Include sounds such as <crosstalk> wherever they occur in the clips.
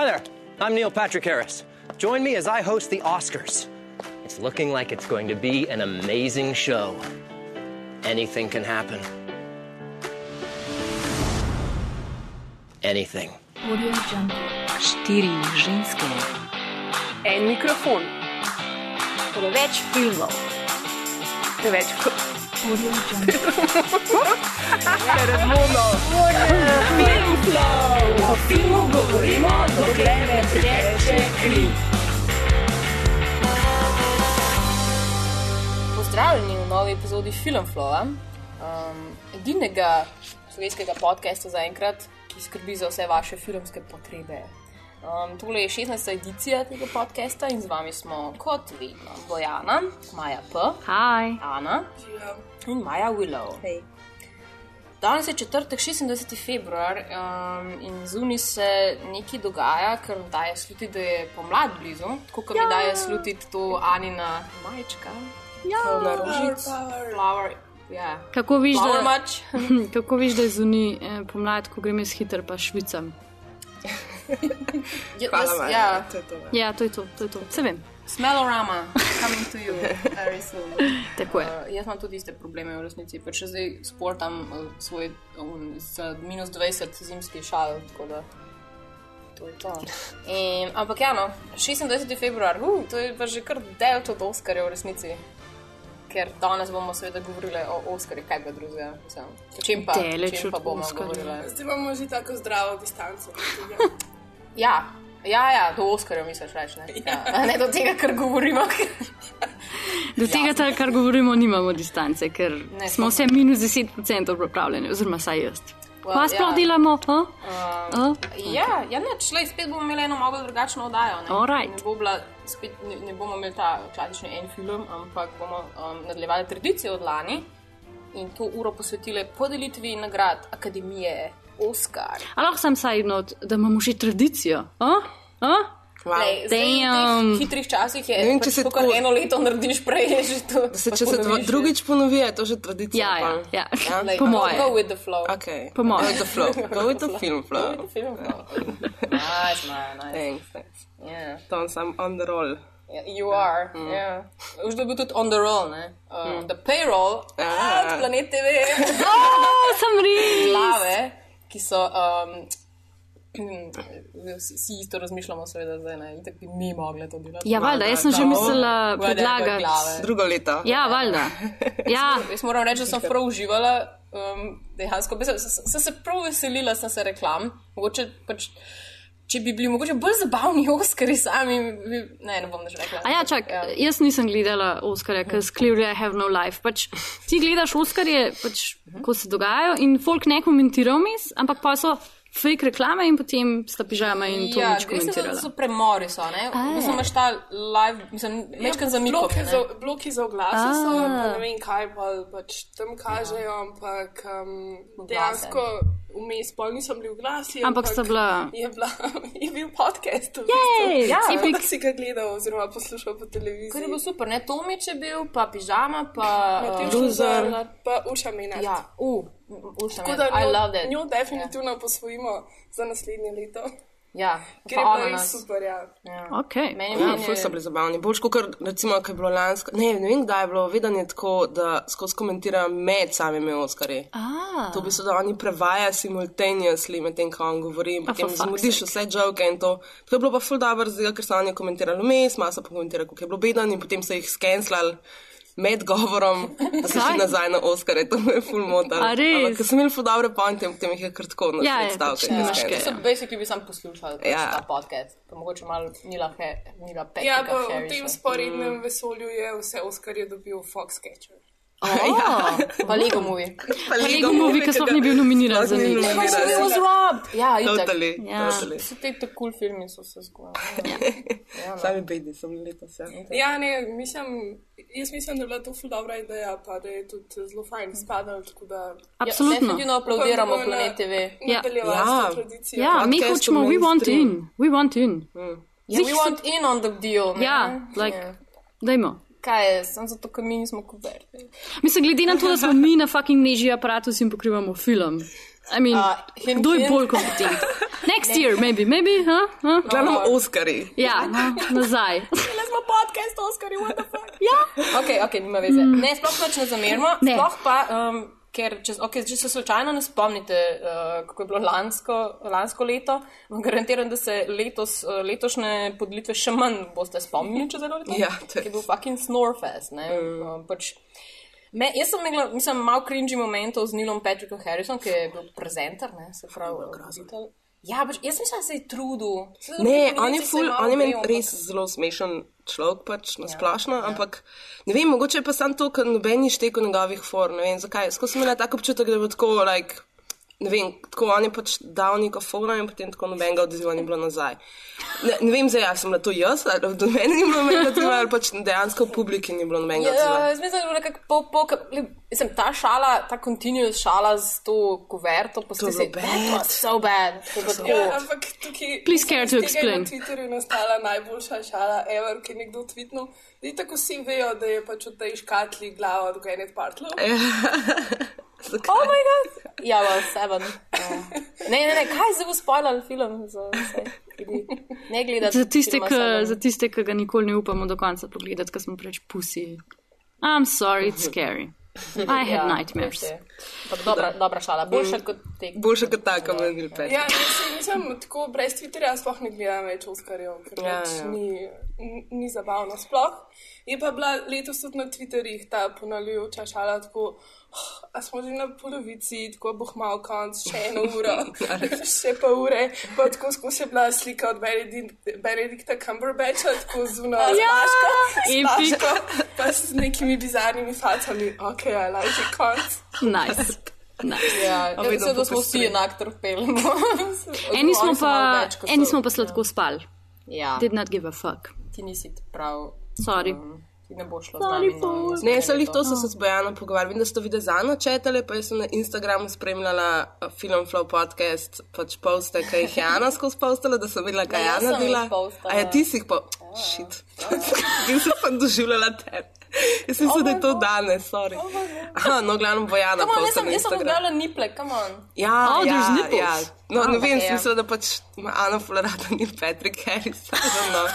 Hi there, I'm Neil Patrick Harris. Join me as I host the Oscars. It's looking like it's going to be an amazing show. Anything can happen. Anything. Audio Jungle. Štiri ženske, En mikrofon, preveč filmov, preveč Audio Jungle. o filmu govorimo, dokler ne teče kri. Pozdravljeni v novi epizodi Filmflowa, um, edinega slovenskega podcasta zaenkrat, ki skrbi za vse vaše filmske potrebe. Um, tole je 16. edicija tega podcasta in z vami smo kot vedno Bojana, Maja P. Hi. Ana in Maja Willow. Hej. Danes je četrtek, 26. februar um, in zunaj se nekaj dogaja, ker daje slutiti, da je pomlad blizu, tako kot ja. mi daje slutiti to Anina majčka. Ja, na rožici. Flower. Ja. Kako viš, Flower da, <laughs> kako viš, da je zunaj eh, pomlad, ko grem jaz hiter, pa švicam? <laughs> Ja, jaz, ja. Ja, to je to, to je to. Se vem. Smellorama, coming to you <laughs> very soon. <laughs> Tako je. Uh, jaz imam tudi iste probleme v resnici, pa še zdaj sportam uh, svoj um, z minus 20 zimski šal. tako da To je to. In, ampak ja, no, 26. februar, uh, to je pa že kar del od Oscarja v resnici. Ker danes bomo seveda govorili o Oscarju, kaj ga drugega. čem pa, čem pa bomo Oscarja. govorili? Zdaj imamo že tako zdravo distanco. <laughs> Ja, ja, ja do Oscarja misliš reči, ne? Ja. ne do tega, kar govorimo. Do tega, tar, kar govorimo, nimamo distance, ker Ne, smo vse minus 10% pripravljeni, oziroma saj jaz. Well, Pa sploh ja. delamo? A? A? Ja, ja ne, šlej, spet bomo imeli eno malo drugačno oddajo. Ne, Alright. ne, bo bila, spet, ne, ne bomo imeli ta klasični en film, ampak bomo um, nadaljevali tradicijo od lani in to uro posvetili podelitvi nagrad Akademije Oscar. A lahko sem saj not, da imamo že tradicijo? A? A? Lej, zdaj, v hitrih časih je, vem, pač če se to, kar tako- eno leto narediš prej, je že to. Se, pa če se dva, je- drugič ponovi, je to že tradicija. Ja, ja, pa. ja. Lej, Po go- moje. Go with the flow. Okay. Po moje. Go with the flow. <laughs> Go with the film Go flow. with the film flow. nice, man, nice. Thanks, thanks. Yeah. Tom, I'm on the roll. Yeah, you are. Mm. Yeah. Už da bi tudi on the roll, ne? Uh, mm. The payroll, Ah. ah. planet TV, <laughs> O, sem res! glave, ki so. Um, <clears throat> Vsi isto razmišljamo, seveda, zdaj ne, in tako bi mi mogli to delati. Ja, valjda, jaz sem že mislila predlagati. Drugo leto. Ja, valjda. <laughs> Ja, Jaz moram reči, da sem prav uživala, um, dejansko. Sem, sem, sem se prav veselila, sem se reklam. Mogoče pač, če bi bili mogoče bolj zabavni <laughs> Oskari sami, bi, ne, ne bom več rekla. A ja, čak, Ja. jaz nisem gledala Oscarja, ker clearly I have no life. Pač, ti gledaš Oscarje, pač, ko se dogajajo in folk ne komentira vmes, ampak pa so fake reklame in potem sta pižama in to Ja, nič komentirala. so premori, so, ne? Mislim, imaš ta live, mislim, mečkan za mikro. Bloki za, bloki za oglase so, A. pa ne vem kaj, pa pač tam kažejo, ampak um, dejansko vmes pol nisem bil v glasi. Ampak sta bila- Je, bila, <laughs> je bil podcast. v bistvu. ja, epic. da si ga gledal oziroma poslušal po televiziji. Kar je bilo super, ne? Tomič je bil, pa pižama, pa uh, Luzar, pa Uša Menard. Ja, uh, ušam, Tako da I njo, love that. njo definitivno posvojimo za naslednje leto. Ja, Ker je res nas. super, ja. Okay. Meni, Ja, meni ful so bili zabavni. Bolj kot recimo, ko je bilo lansko. Ne, ne vem, kdaj je bilo. Vedno je tako, da skozi komentirajo med samimi Oskarji. Ah, To bi se da oni prevaja simultaneously med tem, ko on govori in potem zmudiš vse joke in to. Tako je bilo pa ful dobro, ker so oni komentirali vmes, malo so pa komentirali, kako je bilo beden in potem so jih skenslali. Med govorom, da šli Kaj? nazaj na Oscare, to me je ful motal. A res? Ampak, Ker sem imel ful dobre pointe, potem jih je kar tako na Ja, svet ja, pač nimaš kaj. so basically bi sam poslušal pač Ja. ta podcast, pa mogoče malo Nila, he, Nila Petka Ja, pa v tem sporednem vesolju je vse Oskarje dobil Foxcatcher. Oh, <laughs> pa Lego movie. Pa Lego movie, ki sploh ni bil nominiran za Sploh ni nič. nominiran. It was robbed. Ja. Totally, Ja. totally. Vsi te tako cool filmi so se zgodili. Sami bedi sem letos. Ja. Ja, ne, mislim, jaz mislim, da je bila to ful dobra ideja, pa da je tudi zelo fajn spadal, tako da Absolutno. Ja, definitivno aplaudiramo bomo Planet TV. Ja. Ja. to tradicijo. Ja, mi hočemo, we want in, we want in. Yeah, we want in on the deal. Ja, like, Ja. dajmo. Kaj je, sem zato, ker mi nismo kuverti. Mislim, glede na to, da smo mi na fucking neži aparatus in pokrivamo film. I mean, A, hint, kdo je bolj kompetenten? Next year, maybe, maybe, huh? huh? Glavno Oskari. Ja, no, nazaj. Le smo podcast, Oskar, what the fuck. Ja, Ok, ok, nima veze. Ne, sploh pač ne zamerimo. Ne. Sploh pa, um, ker če, okay, če se slučajno ne spomnite, uh, kako je bilo lansko, lansko leto, vam garantiram, da se letos, uh, letošnje podlitve še manj boste spomnili, če zelo leto. Ja, to je- bil fucking Snorefest. Ne? Mm. Uh, pač, Me, jaz sem imela, mislim, malo cringy momentov z Nilom Patrickom Harrisom, ki je bil prezenter, ne, se pravi, voditelj. Ja, pač, jaz mislim, da se je trudil. Saj Ne, on je, ful, on je meni res zelo smešen človek, pač na splošno, ampak ne vem, mogoče je pa sam to, ker noben ni štekel njegovih for, ne vem zakaj. Skozi sem imela tak občutek, da je bilo tako, like, ne vem, tako on je pač dal neko foro in potem tako nobenega odziva ni bilo nazaj. Ne, ne vem, zdaj, ali sem bila to jaz, ali do mene ni bilo nobenega odziva, ali pač dejansko v publiki ni bilo nobenega Ja, odziva. jaz mislim, da je bilo nekako pol, ka- mislim, ta šala, ta continuous šala z to kuverto, To je posebej bilo bad. so bad. To je bilo Ja, ampak tukaj. Please care to explain. Na Twitterju je nastala najboljša šala, ever, ki je nekdo tweetnul. Zdaj tako vsi vejo, da je pač v tej škatli glava od Gwyneth Paltrow. Zakaj? <laughs> Oh my god! Ja, well, seven. Uh. Ne, ne, ne, kaj zdaj bo spoilal film za vse ljudi? Ne gledati. za tiste, za tiste, ki ga nikoli ne upamo do konca pogledati, ker smo preveč pusi. I'm sorry, it's <laughs> scary. I <laughs> had nightmares. veste. Ampak Dobra, dobra šala, boljša kot tek. Boljše kot taka, meni gre pet. Ja, nisem tako brez Twitterja, sploh ne gledam več Oskarjev, ker Ja, pač ja. ni, ni zabavno. Sploh je pa bila letos tudi na Twitterjih ta ponavljajoča šala, tako, a smo že na polovici, tako bo malo konc, še eno uro, <laughs> še pa ure, pa tako skozi je bila slika od Benedikt- Benedikta Cumberbatcha, tako zunaj Ja, epic. spaško, pa s nekimi bizarnimi facami, ok, I like it, konc. Nice. nice. Ja, A jaz mislim, da smo vsi enak trpeli. <laughs> Eni smo pa, več, eni so- smo pa sladko spali. Ja, Did not give a fuck. ti nisi prav. Sorry. Um, ti ne bo šlo Sorry, z nami. na Ne, so jih to so se z Bojano pogovarjali. Vem, da ste videli za načetele, pa jaz sem na Instagramu spremljala uh, Film Flow podcast, pač poste, ki jih je Ana skozi postala, da sem videla, kaj Ne, jaz Ana sem jih dela. A ja, ti si jih pa. Šit. Jaz sem pa doživljala tebe. <laughs> Jaz sem se, da je to danes, sorry. Aha, no, glavno Bojana Come on, jaz sem, jaz sem objavila niple, come on. Ja, Oh, ja, there's nipples. ja. No, ne Ah, vem, ok, ja. smisel, da pač ima Ana Florada ni Patrick Harris. I don't know.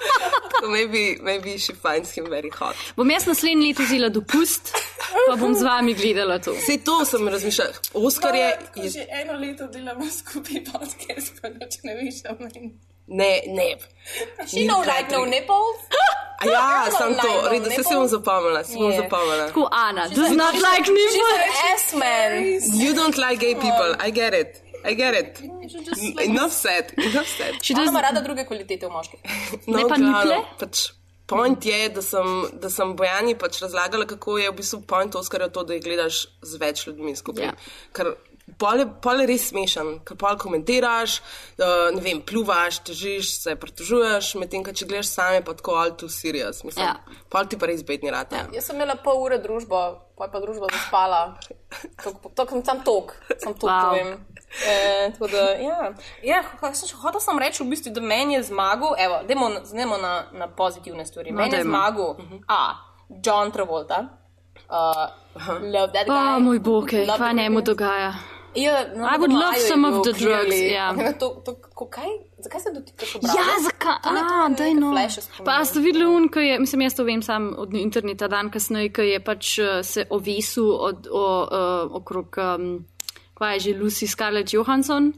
<laughs> so maybe, maybe she finds him very hot. Bom jaz naslednje leto vzela dopust, pa bom z vami gledala to. Vse to sem razmišljala. Oskar je. Tako je Že eno leto delamo skupaj podcast, pa ne veš, meni. Ne, ne. She no like no nipples. A ja, Girl sem don't to, like no res, se nipples. zapomnila, bom Yeah. zapomnila. Tako Ana, does not like She's nipples. an ass man. You don't like gay people, I get it. I get it. Enough said, enough said. She Ona does, ima rada druge kvalitete v moških. No, Ne pa niple? Pač, point je, da sem, da sem Bojani pač razlagala, kako je v bistvu point Oskarja to, da jih gledaš z več ljudmi skupaj. Ja. Ker pol je, pol je res smešen, ker pol komentiraš, uh, ne vem, pluvaš, težiš, se pritožuješ, medtem, ko če gledaš same, pa tako all too serious. Mislim, Ja. pol ti pa res bedni rata. Ja. Jaz sem imela pol ure družbo, pa je pa družba zaspala. To sem tam tok, sem tok Wow. povem. E, tako da, ja, ja kaj sem hotel sem reči, v bistvu, da meni je zmagal, evo, dajmo, zdajmo na, na pozitivne stvari. No, meni je dajmo. zmagal, a, John Travolta. Uh, love that guy. o moj bog, kaj the ne mu movie. dogaja. Ja, no, I would v love maju je some of bil the drugs, clearly. ja. To, to, ko, kaj? Zakaj se dotikaš obraza? Ja, zakaj? To to A, daj no. Pa ste videli un, ki je, mislim, jaz to vem sam od interneta dan kasneje, ki je pač eh, se ovesil od, o, uh, okrog, um, kva je že, Lucy Scarlett Johansson.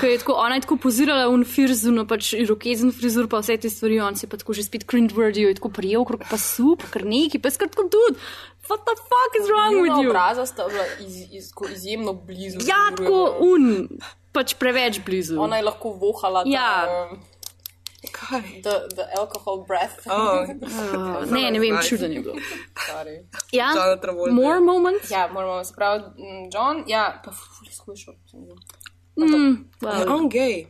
Ko je tako, ona je tako pozirala un firzuno, pač irokezen frizur, pa vse te stvari, on se je pa tako že spet cringe-wordy, je tako prijel okrog pasu, pa kar neki, pa skratko tudi, what the fuck is wrong with Njuna you? obraza sta bila iz, iz, tako izjemno blizu. Ja, tako un, pač preveč blizu. Ona je lahko vohala ta, Ja. Kaj? the, the alcohol breath. Oh, Uh, <laughs> ne, ne vem, čuden je bil. Sorry. Ja, more moments? Ja, moramo se pravi, mm, John, ja, pa ful izkušal. Mm, je well, on gay.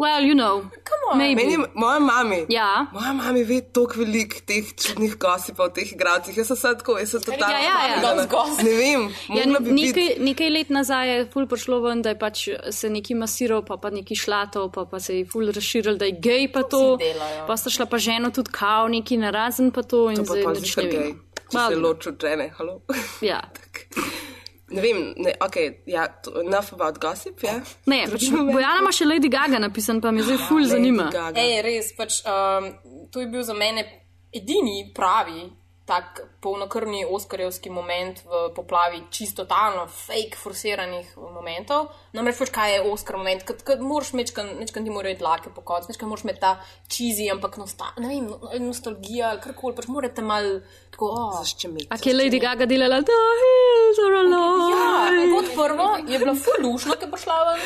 Well, you know, Come on. maybe. Meni, moja mami. Ja. Moja mama ve toliko velik teh čudnih gosipov, teh igralcev. Jaz sem sad tako, jaz sem totalno. Ja, ja, ja. Ne vem, Ja, bi biti. nekaj, nekaj let nazaj je ful prišlo ven, da je pač se neki masiral, pa, pa neki šlatov, pa, pa se je ful razširil, da je gej pa to. delajo. Pa sta šla pa ženo tudi kao, neki narazen pa to in To pa zdaj pa nič zvišar ne gej. vem. Če se loči od žene, halo. Ja. <laughs> Ne vem, ne, ok, ja, to, enough about gossip, ja. Ne, <laughs> pač Bojana ima še Lady Gaga napisan, pa me zdaj ful zanima. Lady Gaga. Ej, res, pač, um, to je bil za mene edini pravi tak polnokrvni oskarjevski moment v poplavi čisto totalno fake forsiranih momentov. Namreč, pač, kaj je oskar moment, kad moraš mečkan, mečkan ti morajo dlake po koncu, mečkan moraš imeti ta cheesy, ampak nosta, ne vem, no- nostalgija ali karkoli, pač morate mal tako, oh. Zaščemeti. A kje je Lady Gaga delala? The hills are Ja, alive. kot prvo je bila fulušna, ki je prišla ven.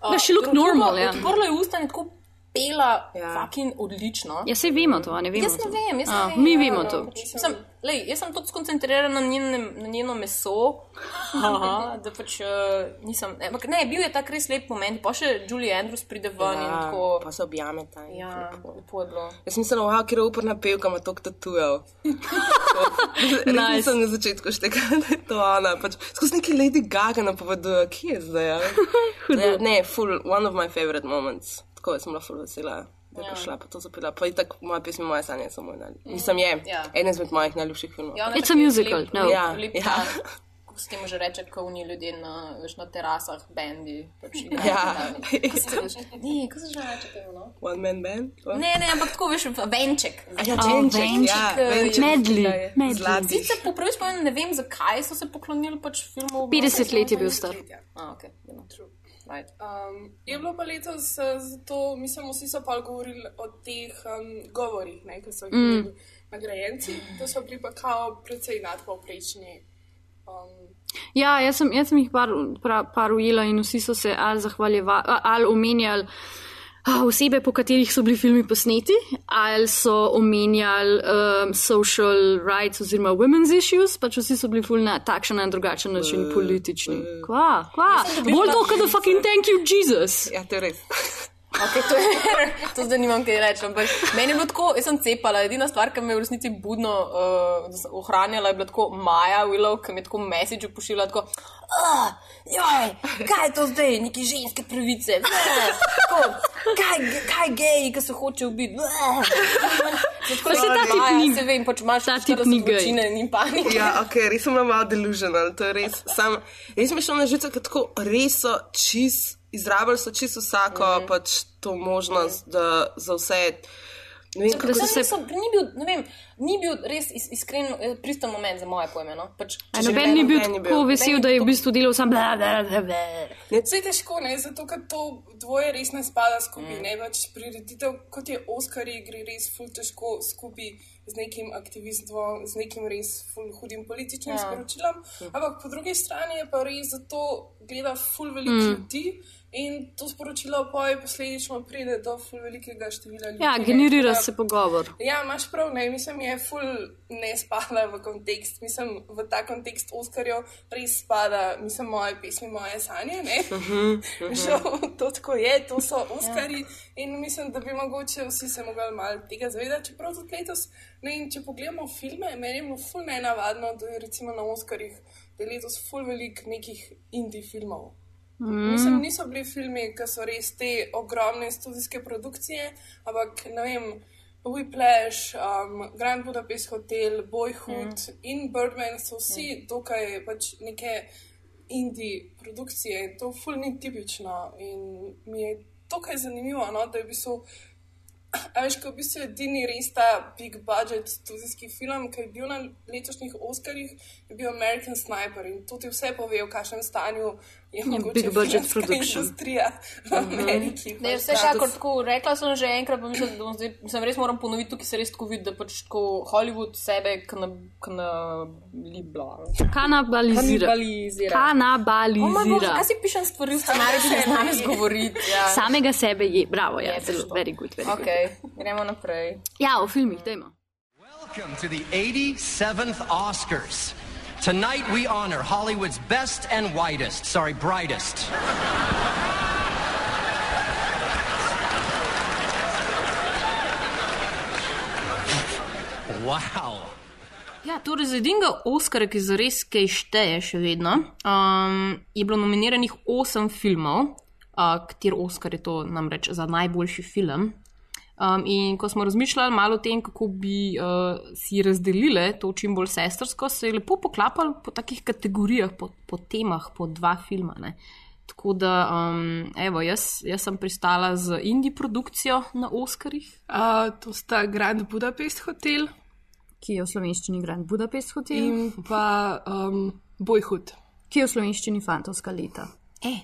Da, she looked normal, ja. Odprla je usta in tako pela, Ja. fucking odlično. Ja, se vemo to, a ne vemo. Jaz ne to. vem, jaz ne vem. Mi ja, vemo ja. to. Sem, lej, jaz sem tudi skoncentrirana na, njenem, na njeno meso, <laughs> Aha, da pač uh, nisem. ne, Ampak ne, bil je tak res lep moment, pa še Julie Andrews pride ven in Ja, tako. pa se objameta. in Ja, lepo. lepo je bilo. Jaz sem mislila, wow, kjer uporna pevka ima toliko tatujev. <laughs> Nice. nisem na začetku štekala, da je to ona. Pač, skozi neki Lady Gaga napoveduje, kje je zdaj. Ja, <laughs> ne, full, one of my favorite moments. Tako sem bila full vesela. Da je Ja. prišla, pa to zapela. Pa in tako moje pesmi, moje sanje so moj najljubši. Mislim, je Ja. eden izmed mojih najljubših filmov. Ja, je It's a musical, lep- no. Ja, lep ja. Kako se temu že reče, ko oni ljudje na, veš, na terasah, bendi. Pač <laughs> Ja. kitare. Kako se že- Ne, kako se že reče temu? No? One man band. to? Ne, ne, ampak tako veš, venček. Ja, Oh, Venček, Venček, ja, je medley. Zlati. Sicer po prvi spomnim ne vem, zakaj so se poklonili pač filmu. 50 let je bil star. A, ok, no. Right. Um, je bilo pa letos eh, zato, mislim, vsi so pa govorili o teh um, govorih, ne, ki so jih mm. nagrajenci. To so bili pa kao precej nadpovprečni. Um, Ja, jaz sem, jaz sem jih par, par, par ujela in vsi so se ali zahvaljevali, ali omenjali osebe, po katerih so bili filmi posneti, ali so omenjali um, social rights oziroma women's issues, pač vsi so bili ful na takšen in drugačen način politični. Kva, kva, bolj to, kot da fucking thank you, Jesus. Ja, to je res. Okay, to, je, <laughs> to zdaj nimam kaj reči. ampak Meni je bilo tako, jaz sem cepala. Edina stvar, ki me je v resnici budno uh, ohranjala, je bila tako Maja Willow, ki mi je tako message pošiljala. Tako, "Ah, joj, kaj je to zdaj, neki ženske pravice? Tako, kaj, kaj geji, ki se hočejo ubiti? bleh." Tako, saj ta tip ni- se vem, pač imaš ta tip 40 ni gej. in panike. Ja, ok, res sem bila malo delusional, to je res. Sam, res mi je šlo na žice, ker tako res so čist, izrabili so čist vsako mm. pač to možnost, da za vse. Ne vem, kako Se... se- Ni, bil, ne vem, ni bil res is, iskren, eh, pristen moment za moje pojme. No? Pač, A noben ni bil tako vesel, da je v bistvu delal sam bla, bla, bla, bla. Vse je težko, ne, zato ker to dvoje res ne spada skupaj. Mm. Ne več prireditev, kot je Oskarji, gre res ful težko skupaj z nekim aktivistvom, z nekim res hudim političnim ja. sporočilom. Ampak po drugi strani je pa res zato gleda ful veliko mm. ljudi. In to sporočilo poje posledično pride do ful velikega števila ljudi. Ja, ne. generira da- se pogovor. Ja, imaš prav, ne, mislim, je ful ne spada v kontekst, mislim, v ta kontekst Oskarjev res spada, mislim, moje pesmi, moje sanje, ne. Žal, to tako je, to so Oskarji in mislim, da bi mogoče vsi se mogli malo tega zavedati, čeprav tudi letos, ne, in če pogledamo filme, meni je bilo ful nenavadno, da je recimo na Oskarjih, da je letos ful velik nekih indie filmov. Mm. Mislim, niso bili filmi, ki so res te ogromne studijske produkcije, ampak ne vem, Whiplash, um, Grand Budapest Hotel, Boyhood mm. in Birdman so vsi mm. dokaj pač neke indie produkcije in to ful ni tipično. In mi je dokaj zanimivo, no, da je v bistvu. A veš, ko v bistvu edini res ta big budget studijski film, ki je bil na letošnjih Oskarjih, je bil American Sniper in to ti vse pove, v kakšnem stanju je mogoče big budget filmska production. industrija v Ameriki. Ne, pač vse ta- šakor tako, rekla sem že enkrat, pa mislim, da bom zdaj, sem res moram ponoviti, tukaj se res tako vidi, da pač tako Hollywood sebe kanibla. Kanabalizira. Kanibalizira. O moj bože, Kanabalizira. kaj si pišem stvari v scenariju, da ne znam izgovoriti? Ja. Samega sebe je, bravo, ja, Je, zelo, very good, very good. Ok, gremo naprej. Ja, o filmih, dajmo. Welcome to the 87th Oscars. Tonight we honor Hollywood's best and whitest, sorry, brightest. Wow. Ja, torej za edinega Oscara, ki za res kaj šteje še vedno, um, je bilo nominiranih osem filmov, uh, kater Oscar je to namreč za najboljši film. Um, in ko smo razmišljali malo o tem, kako bi uh, si razdelili to čim bolj sestrsko, se je lepo poklapali po takih kategorijah, po, po temah, po dva filma. Ne. Tako da, um, evo, jaz, jaz sem pristala z indie produkcijo na Oskarjih. Uh, to sta Grand Budapest hotel Ki je v slovenščini Grand Budapest hotel, in pa um, Boyhood. ki je v slovenščini Fantovska leta. E,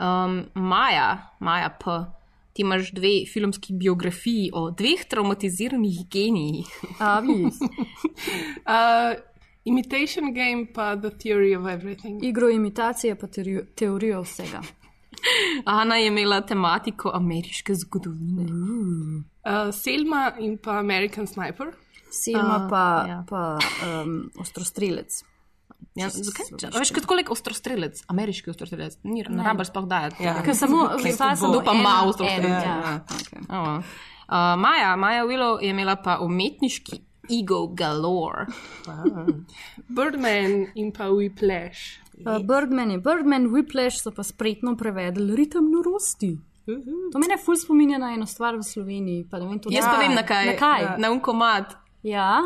um, Maja, Maja P. Ti imaš dve filmski biografiji o dveh traumatiziranih genijih. A, vidiš. <laughs> Uh, Imitation Game pa The Theory of Everything. Igro imitacije pa teorijo, vsega. Ana je imela tematiko ameriške zgodovine. Uh, Selma in pa American Sniper. Selma A, pa, ja. pa um, ostrostrelec. Ja, zakaj? Če- Veš, kot kolik ostrostrelec, ameriški ostrostrelec, ni ne rabiš sploh dajati. Ja. Ker samo zdaj sem Kdo pa ima en- ostrostrelec? Ja. Ja. Okay. Oh, uh, Maja, Maja Willow je imela pa umetniški ego galore. Birdman in pa Whiplash. Uh, Birdman je Birdman, Whiplash so pa spretno prevedli ritem norosti. To mene ful spominja na eno stvar v Sloveniji. Vem, to Jaz pa vem na kaj. Na kaj? Na unkomat. Ja,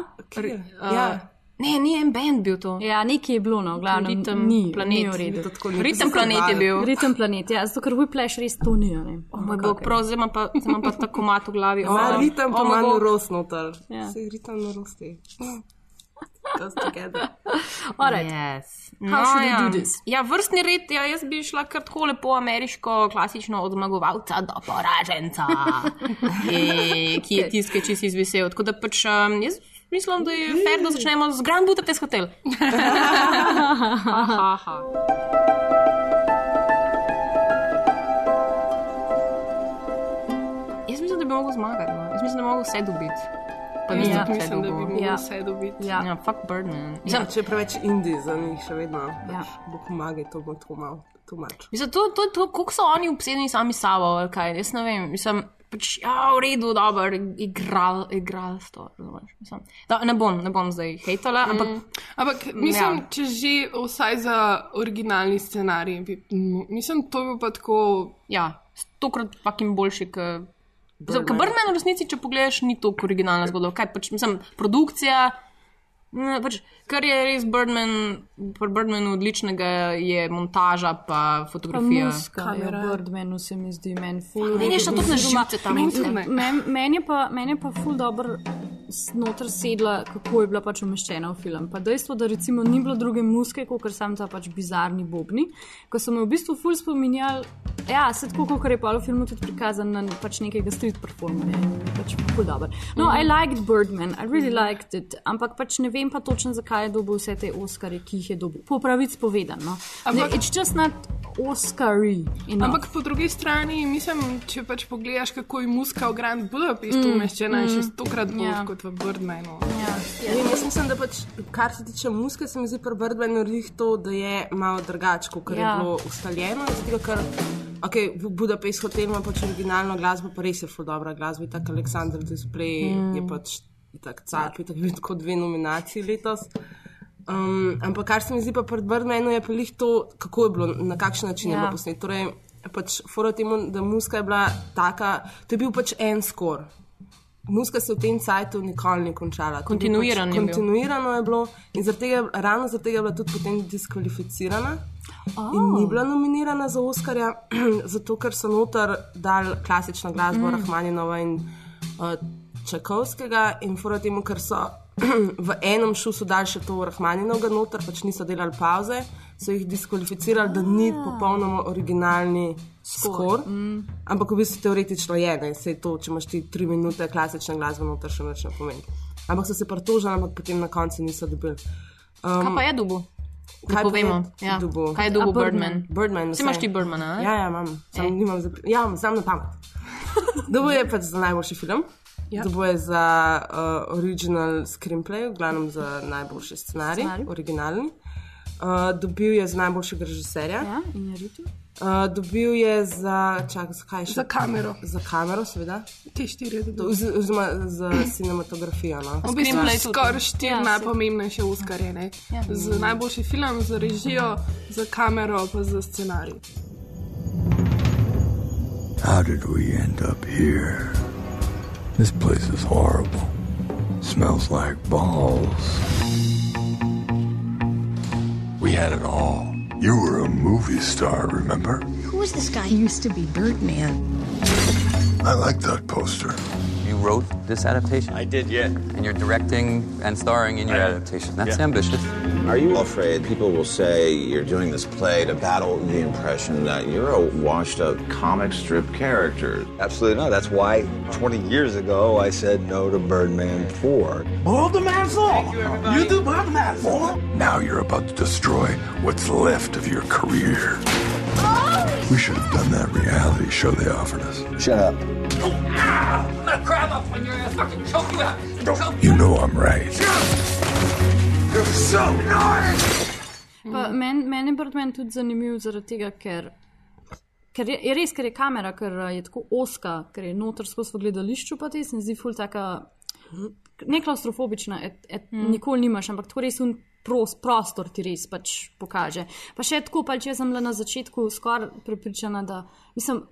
Ja, Ne, ni en band bil to. ja nekaj je bilo, no, v glavnem, Ritem ni, planet. ni v redu. to tako ni. Ritem planet je bil. Ritem planet, ja, zato ker Whiplash res to ni. Ne? Oh, moj bog, prav, zdaj imam pa, zdaj imam pa tako mat v glavi. Ma, Oh, ritem pa oh, ima bog. norost noter. Ja. Vse ritem norosti. Goes together. <laughs> Alright. Yes. How should we ja. do this? Ja, vrstni red, ja, jaz bi šla kar tako lepo ameriško, klasično od zmagovalca do poraženca, <laughs> ki, ki je tiskaj, če si izvisel. Tako da pač um, jaz mislim, da je fair, da začnemo z Grand Budapest Hotel. <laughs> Jaz mislim, da bi lahko zmagati. No. Jaz mislim, da bi lahko vse dobiti. Pa Ja. tudi mislim, da bi mogli Ja. vse dobiti. Ja. Ja, fuck Birdman. Ja, Mislim, če je preveč indij za njih, še vedno. Ja. Ja. Bo pomagaj, to bo tako malo. Mislim, to, to, to, kako so oni obsedeni sami s sabo, ali kaj, jaz ne vem. Mislim, pač, ja, v redu, dobro, igral, igralstvo. razumeš, mislim. Da, ne bom, ne bom zdaj hejtala, ampak Ampak mislim, Ja. če že vsaj za originalni scenarij, bi, mislim, to bi pa tako. ja, stokrat fucking boljši, kot. Ker Birdman v resnici, če pogledaš, ni to originalna zgodba. Kaj pač, mislim, produkcija. Ne, pač, kar je res Birdman, pri Birdmanu odličnega, je montaža pa Pa fotografija. muska, ja, Kamera. Birdmanu se mi zdi meni ful. Meni je še to na živce tam. Meni. Men, je pa, meni je pa ful dobro znotraj sedla, kako je bila pač umeščena v film. Pa dejstvo, da recimo ni bilo druge muske, kot sam ta pač bizarni bobni, ko so me v bistvu ful spominjali. Ja, se tako, kot je pa v filmu tudi prikazan na pač nekega street performerja. in Pač ful dobro. No, I liked Birdman, I really liked it, ampak pač ne vem pa točno, zakaj je dobil vse te Oscarje, ki jih je dobil. Po pravici povedano. Ne, Ampak- it's just not Oscary. enough. Ampak po drugi strani, mislim, če pač pogledaš, kako je muska v Grand Budapestu mm, umeščena, je še stokrat bolj Ja. yeah. kot v Birdmanu. Ja. Ja, vem, jaz mislim, da pač, kar se tiče muske, se mi zdi pri Birdmanu rih to, da je malo drugače, kot Ja. je bilo ustaljeno. Zato, ker okay, v Budapest hotel ima pač originalno glasbo, pa res je ful dobra glasba. Tako Aleksandr Display mm. je pač tako car, ja. tako tako dve nominaciji letos. Um, ampak kar se mi zdi pa pri Birdmanu je pa lih to, kako je bilo, na kakšen način ja. je Ja. bilo posnet. Torej, pač fora temu, da muska je bila taka, to je bil pač en skor. Muska se v tem cajtu nikoli ni končala. To je bil Kontinuiran je bil. Kontinuirano je bilo in zaradi tega, ravno zaradi tega je bila tudi potem diskvalificirana. Oh. In ni bila nominirana za Oscarja, <clears throat> zato ker so noter dal klasično glasbo mm. Rahmaninova in uh, Čakovskega, in fora temu, ker so <clears throat> v enem šusu dal še to Rahmaninovega noter, pač niso delali pauze, so jih diskvalificirali, da ni popolnoma originalni skor. Mm. Ampak v bistvu teoretično je, ne, se to, če imaš ti tri minute klasične glasbe, noter še več ne pomeni. Ampak so se pritožili, ampak potem na koncu niso dobili. Um, Kaj pa je dubu? Kaj povemo? Ja. dobil? Kaj je A, Birdman. Birdman? Birdman. Si imaš ti Birdmana? Ja, ja, imam. Sam, E. nimam za, ja, znam na pamet. <laughs> Dobo je pač za najboljši film. Ja. Dobo je za uh, original screenplay, v glavnem za najboljši scenarij, Scenarij. originalni. Uh, dobil je za najboljšega režiserja. Ja, in je ritu. Uh, dobil je za, čakaj, za kaj še? Za kamero, Za kamero, seveda. te štiri dobiš. oz- Oziroma za cinematografijo. No. V bistvu tudi. skoraj štiri Ja, se- najpomembnejše uskarje. Ne? Ja. Z najboljši film, za režijo, za kamero, pa za scenarij. How did we end up here? This place is horrible. Smells like balls. We had it all. You were a movie star, remember? Who was this guy? He used to be Birdman. I like that poster. You wrote this adaptation? I did, yeah. And you're directing and starring in your adaptation. That's yeah. ambitious. Are you afraid people will say you're doing this play to battle the impression that you're a washed up comic strip character? Absolutely not. That's why 20 years ago I said no to Birdman 4. Birdman 4? You, you do Birdman 4? Now you're about to destroy what's left of your career. We should have done that reality show they offered us. Shut up. I'm gonna grab up when you're gonna fucking choke you out. Choke You know I'm right. You're so nice! Pa Meni men je Birdman tudi zanimiv zaradi tega, ker, ker je, je res, ker je kamera, ker eh, je tako oska, ker je noter skozi v gledališču, pa ti se mi zdi ful taka, ne klaustrofobična, et, et, mm. nikoli nimaš, ampak tako res un pros, prostor ti res pač pokaže. Pa še tako, pač jaz sem bila na začetku skoraj prepričana, da mislim.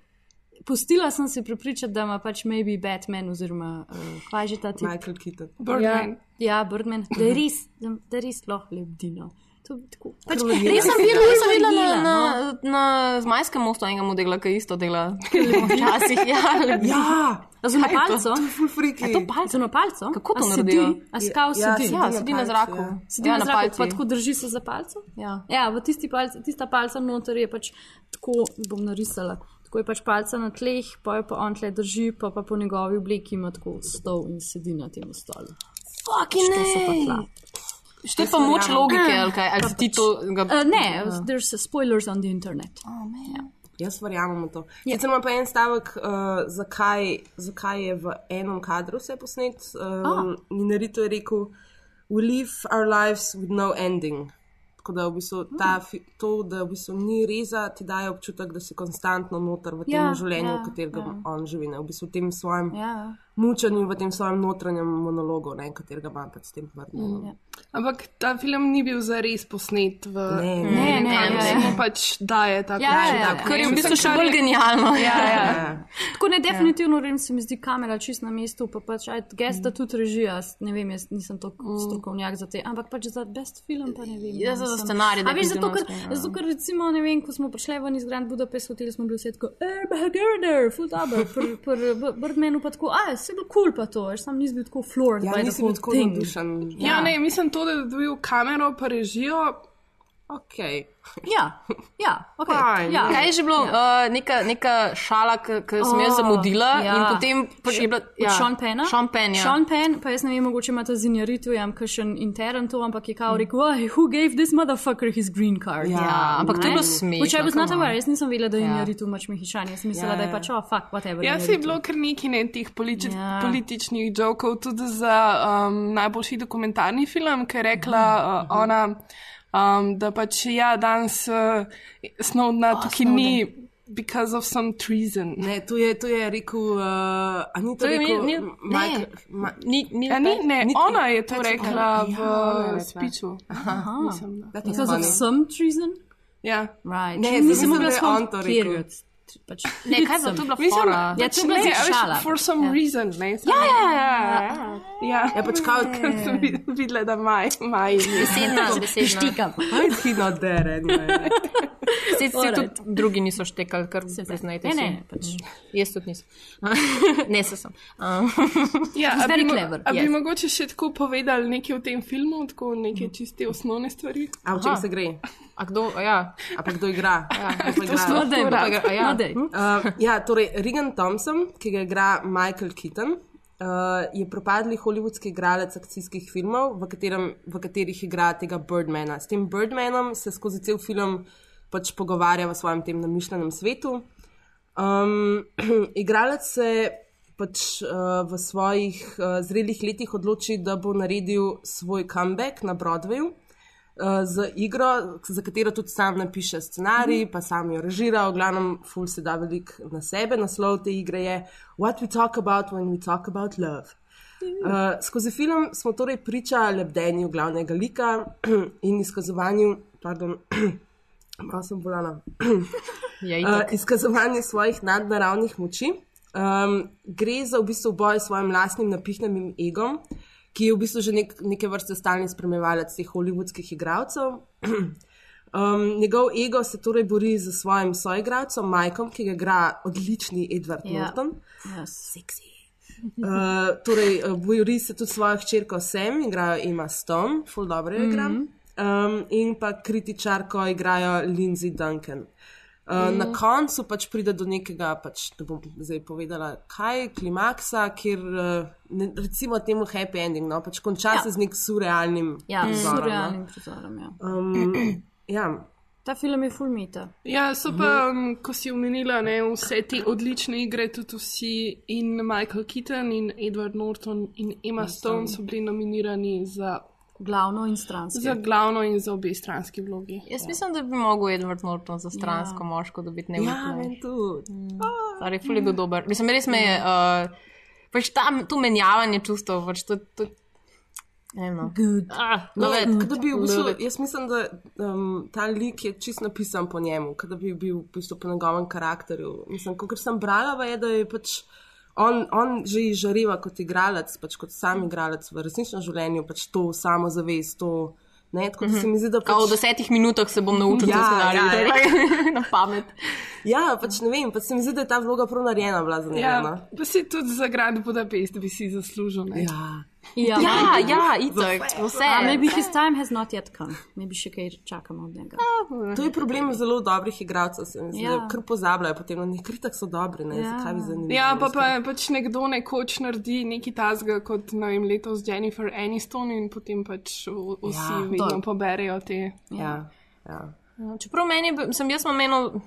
Pustila sem se prepričati, da ima pač maybe Batman oziroma uh, kaj že ta tip. Michael Keaton. Birdman. Ja, ja Birdman, da je res, da, je res lahko lebdino. To. Pač, Res sem videla, res sem videla na, na, na Zmajskem mostu enega modela, ki isto dela. Včasih, ja. Ja, Razumem Kaj je to? palco? to je full freaky. Je to palco? Kako to A? Sedi, a skav Ja, sedi. Ja, sedi na zraku. ja. Sedi ja, na na zraku, palcu. pa tako drži se za palco. Ja. Ja, v tisti palc, tista palca noter je pač tako, bom narisala. Tako je pač palca na tleh, pa jo pa on tle drži, pa, pa po njegovi obleki ima tako stol in sedi na tem stolu. Fucking To so pa moč logike, ali kaj? Ali si ti to ga... Uh, ne, there's spoilers on the internet. Jaz verjamem v to. Ja. Sicer ima pa en stavek, uh, zakaj, zakaj je v enem kadru vse posnet. Um, Ah. Ninarito je rekel: We live our lives with no ending. Tako da v bistvu ta, fi- to, da v bistvu ni reza, ti daje občutek, da si konstantno noter v tem Ja, življenju, ja, v katerem ja. on živi. Ne? V bistvu v tem svojem Ja. Mučenju, v tem svojem notranjem monologu, ne? katerega ima pač s tem vrnom. Ja. Ampak ta film ni bil zares posnet v. Ne, Ne, ne, ne, ne. Samo pač daje tako. Ja, ja, ja. Kar je v bistvu še bolj genialno. Ja, ja. Ja. Tako ne, definitivno ja. se mi zdi kamera čist na mestu, pa pač aj gesta tudi režija. Ne vem, jaz nisem tako strokovnjak za te, ampak pač za best film pa ne vem. Ja, no, za scenarij A veš, zato ker, ja. zato ker recimo, ne vem, ko smo prišli ven iz Grand Budapest hotela, smo bili vsi tako, eh, Baggerder, full dobro, pri pr, Birdmanu pa tako, a, se je bil kul cool pa to, sam nisi bil tako floored Ja, by the whole tako thing. navdušen. Ja, ne, mislim to, da je dobil kamero pa režijo. Ok. Ja, ja, ok. Fine. Ja. Kaj je že bilo, ja. uh, neka, neka šala, ki sem jaz Oh, zamudila ja. in potem je bila. Ja. Sean Penn. Sean Penn, ja. Sean Penn, pa jaz ne vem, mogoče ima ta zinjaritev, jam kakšen intern to, ampak je kao rekel, "Why, who gave this motherfucker his green card? Ja, ampak to je bilo smešno, Which I was not aware, jaz nisem vedela, da je Ja. zinjaritev mač mehišan, jaz sem mislila, Ja, da je ja. pač, oh, fuck, whatever. Ja, se je Injaritu." bilo kar nekaj ne, teh politi Ja. političnih jokov, tudi za um, najboljši dokumentarni film, ki je rekla uh, ona, um, da pač ja, danes uh, Snowdena Oh, tukaj ni because of some treason. Ne, to je, to je rekel, uh, a ni to, To je rekel, ni- ni- Michael, ne. Ma, Ni, ni, Ja, ni, ne, Ni- ona je to pač rekla ona- v ja, ona je rekla. spiču. Aha. Mislim, da. that was Because of funny. some treason? Ja. Right. Ne, nisem mislim, mogla da je spomniti, on to rekel. period. Pač, Ne, kaj pa to bila Mislim, fora? Ja, pač to je bila šala. For some Ja. reason, ne. Ja, ja, ja, ja. Ja, Ja, pač kao, ker sem vid- videla, da maj, maj. Besedna, besedna. Štikam. not there anyway? Se, tudi drugi niso štekali, kar se priznajte. Ne, si. ne, pač. Jaz tudi nisem. <laughs> ne, se sem. Um, Ja, very clever, a bi yes. mogoče še tako povedali nekaj o tem filmu, tako neke čiste osnovne stvari? A v čem se gre? A kdo, a ja. A pa kdo igra? Ja, <laughs> kdo pa igra? No, daj, Pa ga- a ja. no, daj. Uh, ja, torej Regan Thompson, ki ga igra Michael Keaton, uh, je propadli hollywoodski igralec akcijskih filmov, v, katerem, v katerih igra tega Birdmana. S tem Birdmanom se skozi cel film pač pogovarja v svojem tem namišljenem svetu. Um, <clears throat> igralec se pač uh, v svojih uh, zrelih letih odloči, da bo naredil svoj comeback na Broadwayu. Uh, z igro, za katero tudi sam napiše scenarij, pa sam jo režira, v glavnem, ful se da veliko na sebe. Naslov te igre je What we talk about when we talk about love. Uh, skozi film smo torej priča lebdenju glavnega lika <clears throat> in izkazovanju, pardon, <clears throat> malo sem bolana, <clears throat> uh, itak. izkazovanju svojih nadnaravnih moči. Um, gre za v bistvu boj s svojim lastnim napihnenim egom, ki je v bistvu že nek, neke vrste stalni spremljevalec teh hollywoodskih igralcev. <clears throat> Um, njegov ego se torej bori z svojim soigralcem, Majkom, ki ga igra odlični Edward Ja. Norton. Yes. Seksi. Uh, torej, uh, bori se tudi svojo hčerko Sam, igrajo Emma Stone, full dobro jo igra. Mhm. Um, in pa kritičarko igrajo Lindsay Duncan. Uh, mm. Na koncu pač pride do nekega, pač, ne bom zdaj povedala, kaj, klimaksa, kjer uh, ne, recimo temu happy ending, no, pač konča Ja. ja. se z nek surrealnim Ja, prizorom, surrealnim No. prizorom. Ja. Um, <clears throat> ja. Ta film je fulmita. Ja, so pa, um, ko si omenila ne, vse te odlične igre, tudi vsi in Michael Keaton in Edward Norton in Emma Stone so bili nominirani za glavno in stransko. Za glavno in za obe stranski vlogi. Jaz mislim, da bi mogel Edward Norton za stransko ja. moško dobiti nekaj. Ja, meni tudi. Stari, ful je bil dober. Mislim, res me je, uh, pač tam, tu menjavanje čustev, pač to, to, ne vem, no. Good. Ah, No, it. da bi v bistvu, jaz mislim, da um, ta lik je čist napisan po njemu, da bi bil v bistvu po njegovem karakterju. Mislim, kot sem brala, je, da je pač on, on že izžareva kot igralec, pač kot sam igralec v resničnem življenju, pač to samozavest, to. Ne, tako da se mi zdi, da Kao v desetih minutah se bom naučil Ja, scenarij, ja, ja. <laughs> na pamet. Ja, pač ne vem, pa se mi zdi, da je ta vloga prav narejena bila za njega. no. Ja, pa si tudi za grad Budapest bi si zaslužil. Ne? Ja. Ja, Ja, ja, itak, vse. A, maybe his time has not yet come. Maybe še kaj čakamo od njega. To je problem zelo dobrih igralcev, se mi zdi, Ja. kar pozabljajo potem, no, nekaj tak so dobri, ne, Ja. zakaj bi zanimivi. Ja, pa, pa pač nekdo nekoč naredi nekaj tasga kot ne vem, letos Jennifer Aniston in potem pač vsi Ja, ja, vedno poberejo te. Ja, ja. Ja, Čeprav meni, sem jaz imam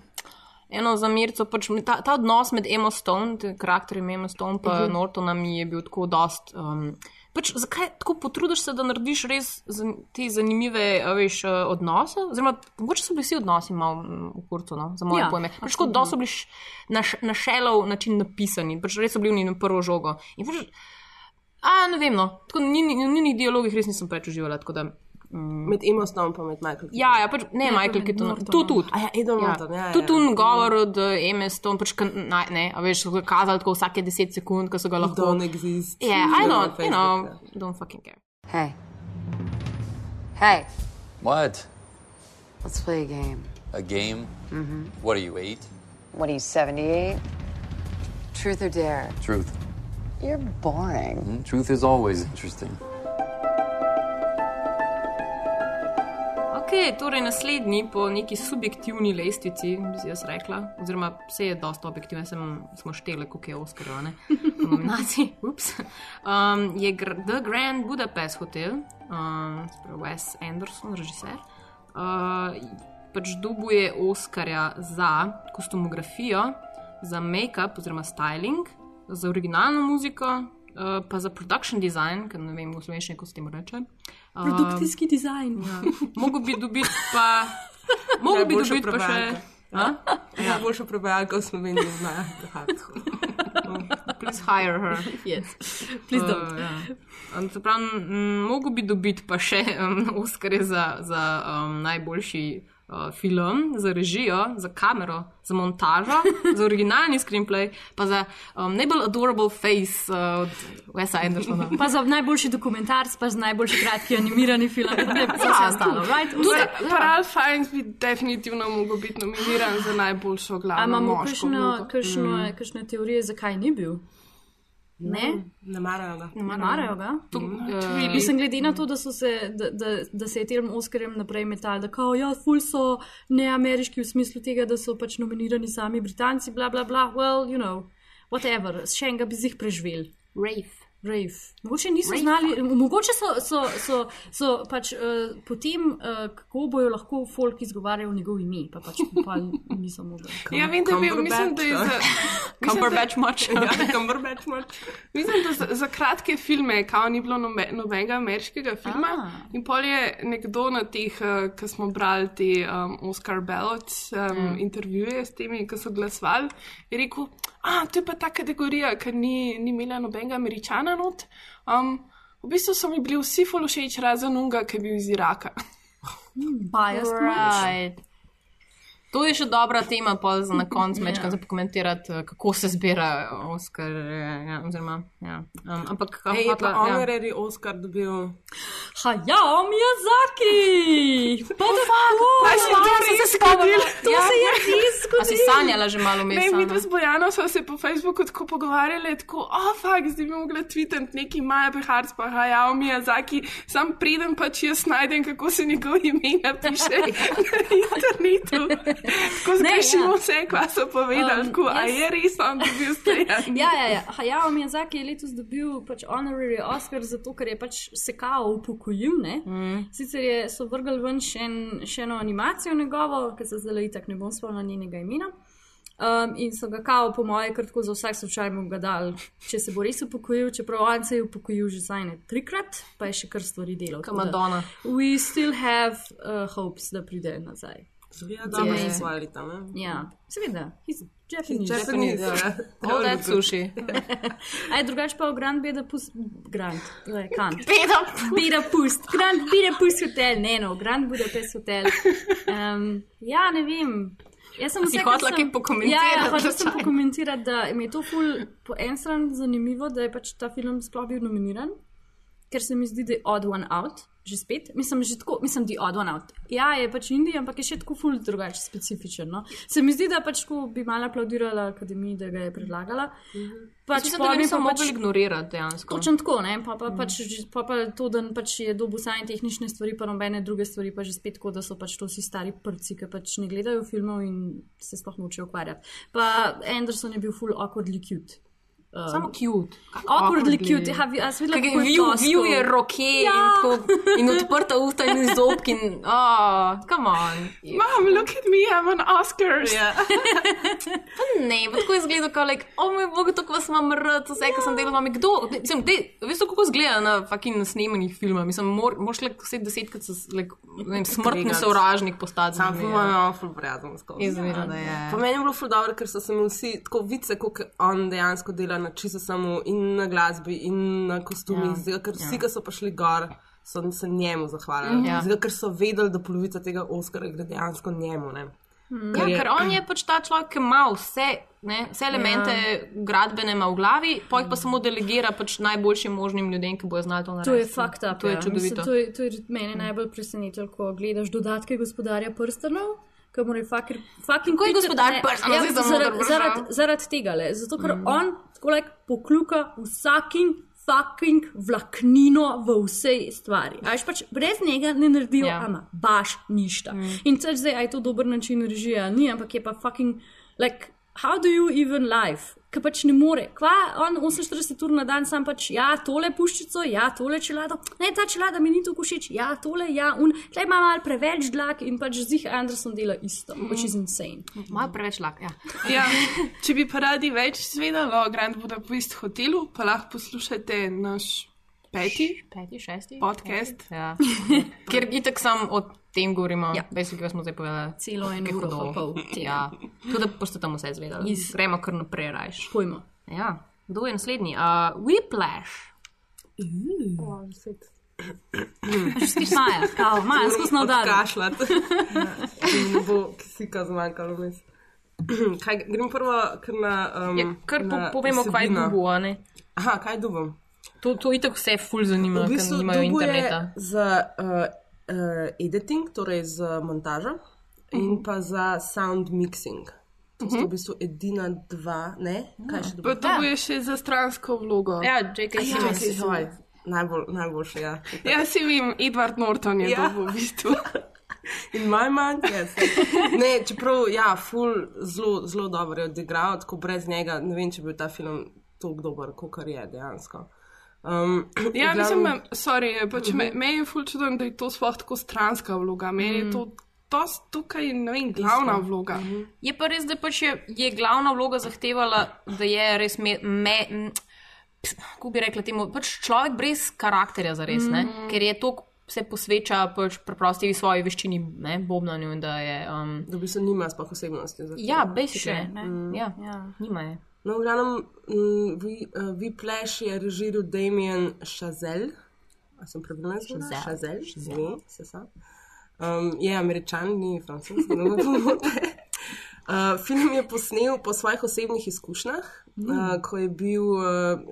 eno, zamirco, pač ta, ta odnos med Emma Stone, te karakterjem Emma Stone in uh Mhm. -huh. Nortona mi je bil tako dost. Um, pač zakaj tako potrudiš se, da narediš res te zanimive veš, eh, odnose? Oziroma, mogoče so bili vsi odnosi malo mm, v kurcu, no, za moje Ja, pojme. Pač absolutno. dosti so bili š- na, šelov način napisani, pač res so bili oni na prvo žogo. In pač, a ne vem, no, tako ni, ni, ni, ni dialogih res nisem preveč uživala. tako da, Mm. Med Emma Stone pa med Michael Ja, ja, pač, ne, Ja, Michael Keaton, tu tudi. A ja, Edward Norton, ja, ja, Tudi ja. tu govor od uh, Eme Stone, pač, na, ne, a veš, kazali tako vsake 10 sekund, ko so ga lahko. Don't exist. Yeah, I Ja, know, na you know, ja. don't fucking care. Hey. Hey, What? let's play a game. A game? Mm-hmm. What are you, eight? What are you, 78? Truth or dare? Truth. You're boring. Mm, Truth is always interesting. Ok, torej naslednji po neki subjektivni lestvici, bi si jaz rekla, oziroma vse je dosta objektivno, sem, smo šteli, koliko je Oscarov, ne, v nominaciji, <laughs> ups, um, je The Grand Budapest Hotel, um, se pravi Wes Anderson, režiser, uh, pač dubuje Oscarja za kostumografijo, za make-up oziroma styling, za originalno muziko, uh, pa za production design, ker ne vem, kako se temu reče. Um, Produkcijski dizajn. Ja. Mogo bi dobiti pa. <laughs> Mogo bi Najboljša dobiti pa še. Ja, boljša prevajalka v Sloveniji zna. <laughs> Please hire her. Yes. Please don't. Uh, ja. Um, se pravi, m, mogo bi dobiti pa še um, Oscarje za, za um, najboljši uh, film, za režijo, za kamero, za montažo, <laughs> za originalni screenplay, pa za um, najbolj adorable face uh, od Wesa Andersona. <laughs> Pa za najboljši dokumentarc, pa za najboljši kratki animirani film, ne pa za vse ostalo. Right? Tudi Vse- pa Ralph Fiennes bi definitivno mogel biti nominiran za najboljšo A glavno imamo kakšno, vlogo. kakšno, kakšne teorije, zakaj ni bil? Ne? Ne marajo ga. Ne marajo ga. To, uh, Mislim, glede na to, da, so se, da, da, da se je tem Oscarjem naprej metal, da kao, ja, ful so neameriški v smislu tega, da so pač nominirani sami Britanci, bla bla bla, well, you know, whatever, še enega bi jih preživel. Rafe. Rave. Mogoče niso Rave. znali, mogoče so, so, so, so pač uh, potem, uh, kako bojo lahko folk izgovarjal njegov ime, pa pač pa niso mogli. <laughs> Ja, vem, da, je bil, mislim, da je za. Cumberbatch much. Ja, <laughs> Cumberbatch much. Mislim, da za, za kratke filme, kao ni bilo nobe, nobenega ameriškega filma. Ah. In pol je nekdo na teh, uh, ki smo brali te um, Oscar ballots, um, Mm. intervjuje s temi, ki so glasovali, je rekel, a to je pa ta kategorija, ker ni, ni imela nobenega američana not. Um, v bistvu so mi bili vsi fološeč razen unga, ki je bil iz Iraka. Biased much. Right. To je še dobra tema, pa za na koncu mečkam za pokomentirati, eh, kako se zbira Oscar. Ja, oziroma, ja. um, ampak kako je pa ja. honorary Oscar dobil. Hayao Miyazaki! Pa da Pa še to sem res se zgodilo. To Ja. se je res A si zgodilo. sanjala že malo Ne, mesa? mi dva z Bojano smo se po Facebooku tako pogovarjali, tako, oh, fakt, zdaj bi mogla tweetati neki Maja Beharc, pa Hayao Miyazaki, sam preden pač jaz najdem, kako se njegov ime napiše <laughs> na internetu. Tako zgrešimo ja. vse, kva so povedali, Um, tako, a je res on dobil stojan. <laughs> Ja, ja, ja. Hayao Miyazaki je letos dobil pač honorary Oscar zato, ker je pač se kao upokojil. Mm. Sicer je, so vrgli ven še, en, še eno animacijo njegovo, ki se zdaj itak ne bom spomnila njenega imena. Um, in so ga kao, po moje, kar tako za vsak slučaj mu ga dal, če se bo res upokojil, čeprav on se je upokojil že zdaj ne trikrat, pa je še kar stvari delal. Kot tako da Madonna. We still have uh, hopes, da pride nazaj. Zgleda, da me Amazing. zvali tam. ne? Ja, seveda, he's Japanese. Japanese, ja. <laughs> All that sushi. <laughs> Aj, drugače pa v Grand Budapest, Grand, le, Kant. <laughs> Beda. Budapest, Grand Budapest hotel, ne no, Grand Budapest hotel. Um, ja, ne vem. Jaz sem Si vse, hotela kaj pokomentirati, Ja, ja hočela sem pokomentirati, da mi je to ful po en strani zanimivo, da je pač ta film sploh bil nominiran, ker se mi zdi, da je Odd One Out, že spet. Mislim, že tako, mislim, je Odd One Out. Ja, je pač Indija, ampak je še tako ful drugače specifičen. No? Se mi zdi, da pač tako bi malo aplaudirala akademiji, da ga je predlagala. Pač Mislim, da bi bi se pa mogli ignorirati dejansko. Točno tako, ne? pa, pa, pač, že- pa, pa to, da pač je dobil sanje tehnične stvari, pa nobene druge stvari, pa že spet tako, da so pač to vsi stari prci, ki pač ne gledajo filmov in se sploh nočejo ukvarjati. Pa Anderson je bil full awkwardly cute. Um, Samo cute. Awkwardly cute. Have you, a si videla, Kaj je kako je view, ploskal? view je roke Ja. in, tako, in odprta usta in zobki. In, oh, <laughs> come on. Mom, look at me, I'm on Oscars. Ja. <laughs> Pa ne, pa tako je izgledal, kot like, o moj bog, to vas imam rad, vse, kar sem delal, mami, kdo, mislim, te, veš, kako izgleda na fucking snemanjih filmov, mislim, mor, moraš le vse desetkrat se, like, ne vem, smrtni sovražnik postati. Sam njim, po ja. mojem, ful prijazen skozi. Izmerno, da je. Po meni je bilo ful dobro, ker so se mi vsi tako vice, kako on dejansko dela na čisto samo in na glasbi in na kostumih, Ja. ja. ker vsi, Ja. ki so prišli gor, so se njemu zahvalili. Ja. Ja. Ker so vedeli, da polovica tega Oscara gre dejansko njemu. Ne? Ja, ker on je pač ta človek, ki ima vse, ne, vse elemente ja. gradbene v glavi, pa jih pa samo delegira pač najboljšim možnim ljudem, ki bojo znali to narediti. To je fakt. To je ja. čudovito. Mislim, to, je, to je mene najbolj presenetilo, ko gledaš dodatke gospodarja prstanov. Ki mora fucking. fucking Kako je gospodar ne, prstanov? Ja, zaradi, zaradi, zaradi tega, le. zato ker mm. on tako like pokluka vsakim. Fucking vlaknino v vsej stvari. Až pač brez njega ne naredijo, Ja. yeah. ama baš ništa. Mm. In če zdaj aj to dober način režija, ni, ampak je pa fucking, like, how do you even live? Ker pač ne more. Kva, on 48 ur na dan sam pač, ja, tole puščico, ja, tole čelado, ne, ta čelada mi ni tako všeč, ja, tole, ja, un, tleh ima malo preveč dlak in pač zih Anderson dela isto, mm. which is insane. Malo preveč lak, ja. Ja, če bi pa radi več izvedeli o Grand Budapest hotelu, pa lahko poslušate naš peti, peti šesti podcast. Ja. Ker itek sam o tem govorimo, Ja. veš, kaj smo zdaj povedali. Celo eno uro pa pol. Ja, tudi da boste tam vse izvedeli. Iz- Gremo kar naprej rajš. Pojmo. Ja, kdo je naslednji? Uh, Whiplash. Ti Maja, kao, Maja, skusno udar. Kašljat. <laughs> ne bo kisika zmanjkalo vmes. <clears throat> Kaj, grem prvo kar na. Um, Ja, kar po, povemo, kaj je dubo, a ne? Aha, kaj dubom? To, to itak vse ful zanima, V ker nimajo je interneta. Za uh, editing, torej za montažo, in pa za sound mixing. To sta v bistvu edina dva, ne? Kaj še Pa dobro? to bo še za stransko vlogo. Ja, J.K. Ja, Simmons. okay, sorry. Najbolj, najboljše, ja. Ja, si vem, Edward Norton je Ja. ja. to v bistvu. <laughs> In moj manj, yes. Ne, čeprav, ja, ful, zelo, zelo dobro je odigral, tako brez njega, ne vem, če bi bil ta film tako dober, kot je dejansko. Um, <clears throat> Ja, v mislim, me- sorry, pač Mhm. me, me je ful čudno, da je to sploh tako stranska vloga. Meni je to, to tukaj, ne vem, glavna vloga. Je pa res, da pač je, je glavna vloga zahtevala, da je res me. me Kako bi rekla temu, pač človek brez karakterja za res, mm. ker je to, se posveča pač preprosti svoji veščini, ne, bobnanju da je. Um, da bi se nima sploh osebnosti. za to. ja, basically. ne. Mm. Ja, Ja. nima je. No, v glavnem, mm, Vi- Whiplash je režiral Damien Chazelle. A sem pravilno izgovorila? Chazelle. Chazelle, se sam. Um, je američan, ni francoski, no bo pomote. Uh, <laughs> film je posnel po svojih osebnih izkušnjah, mm. uh, ko je bil,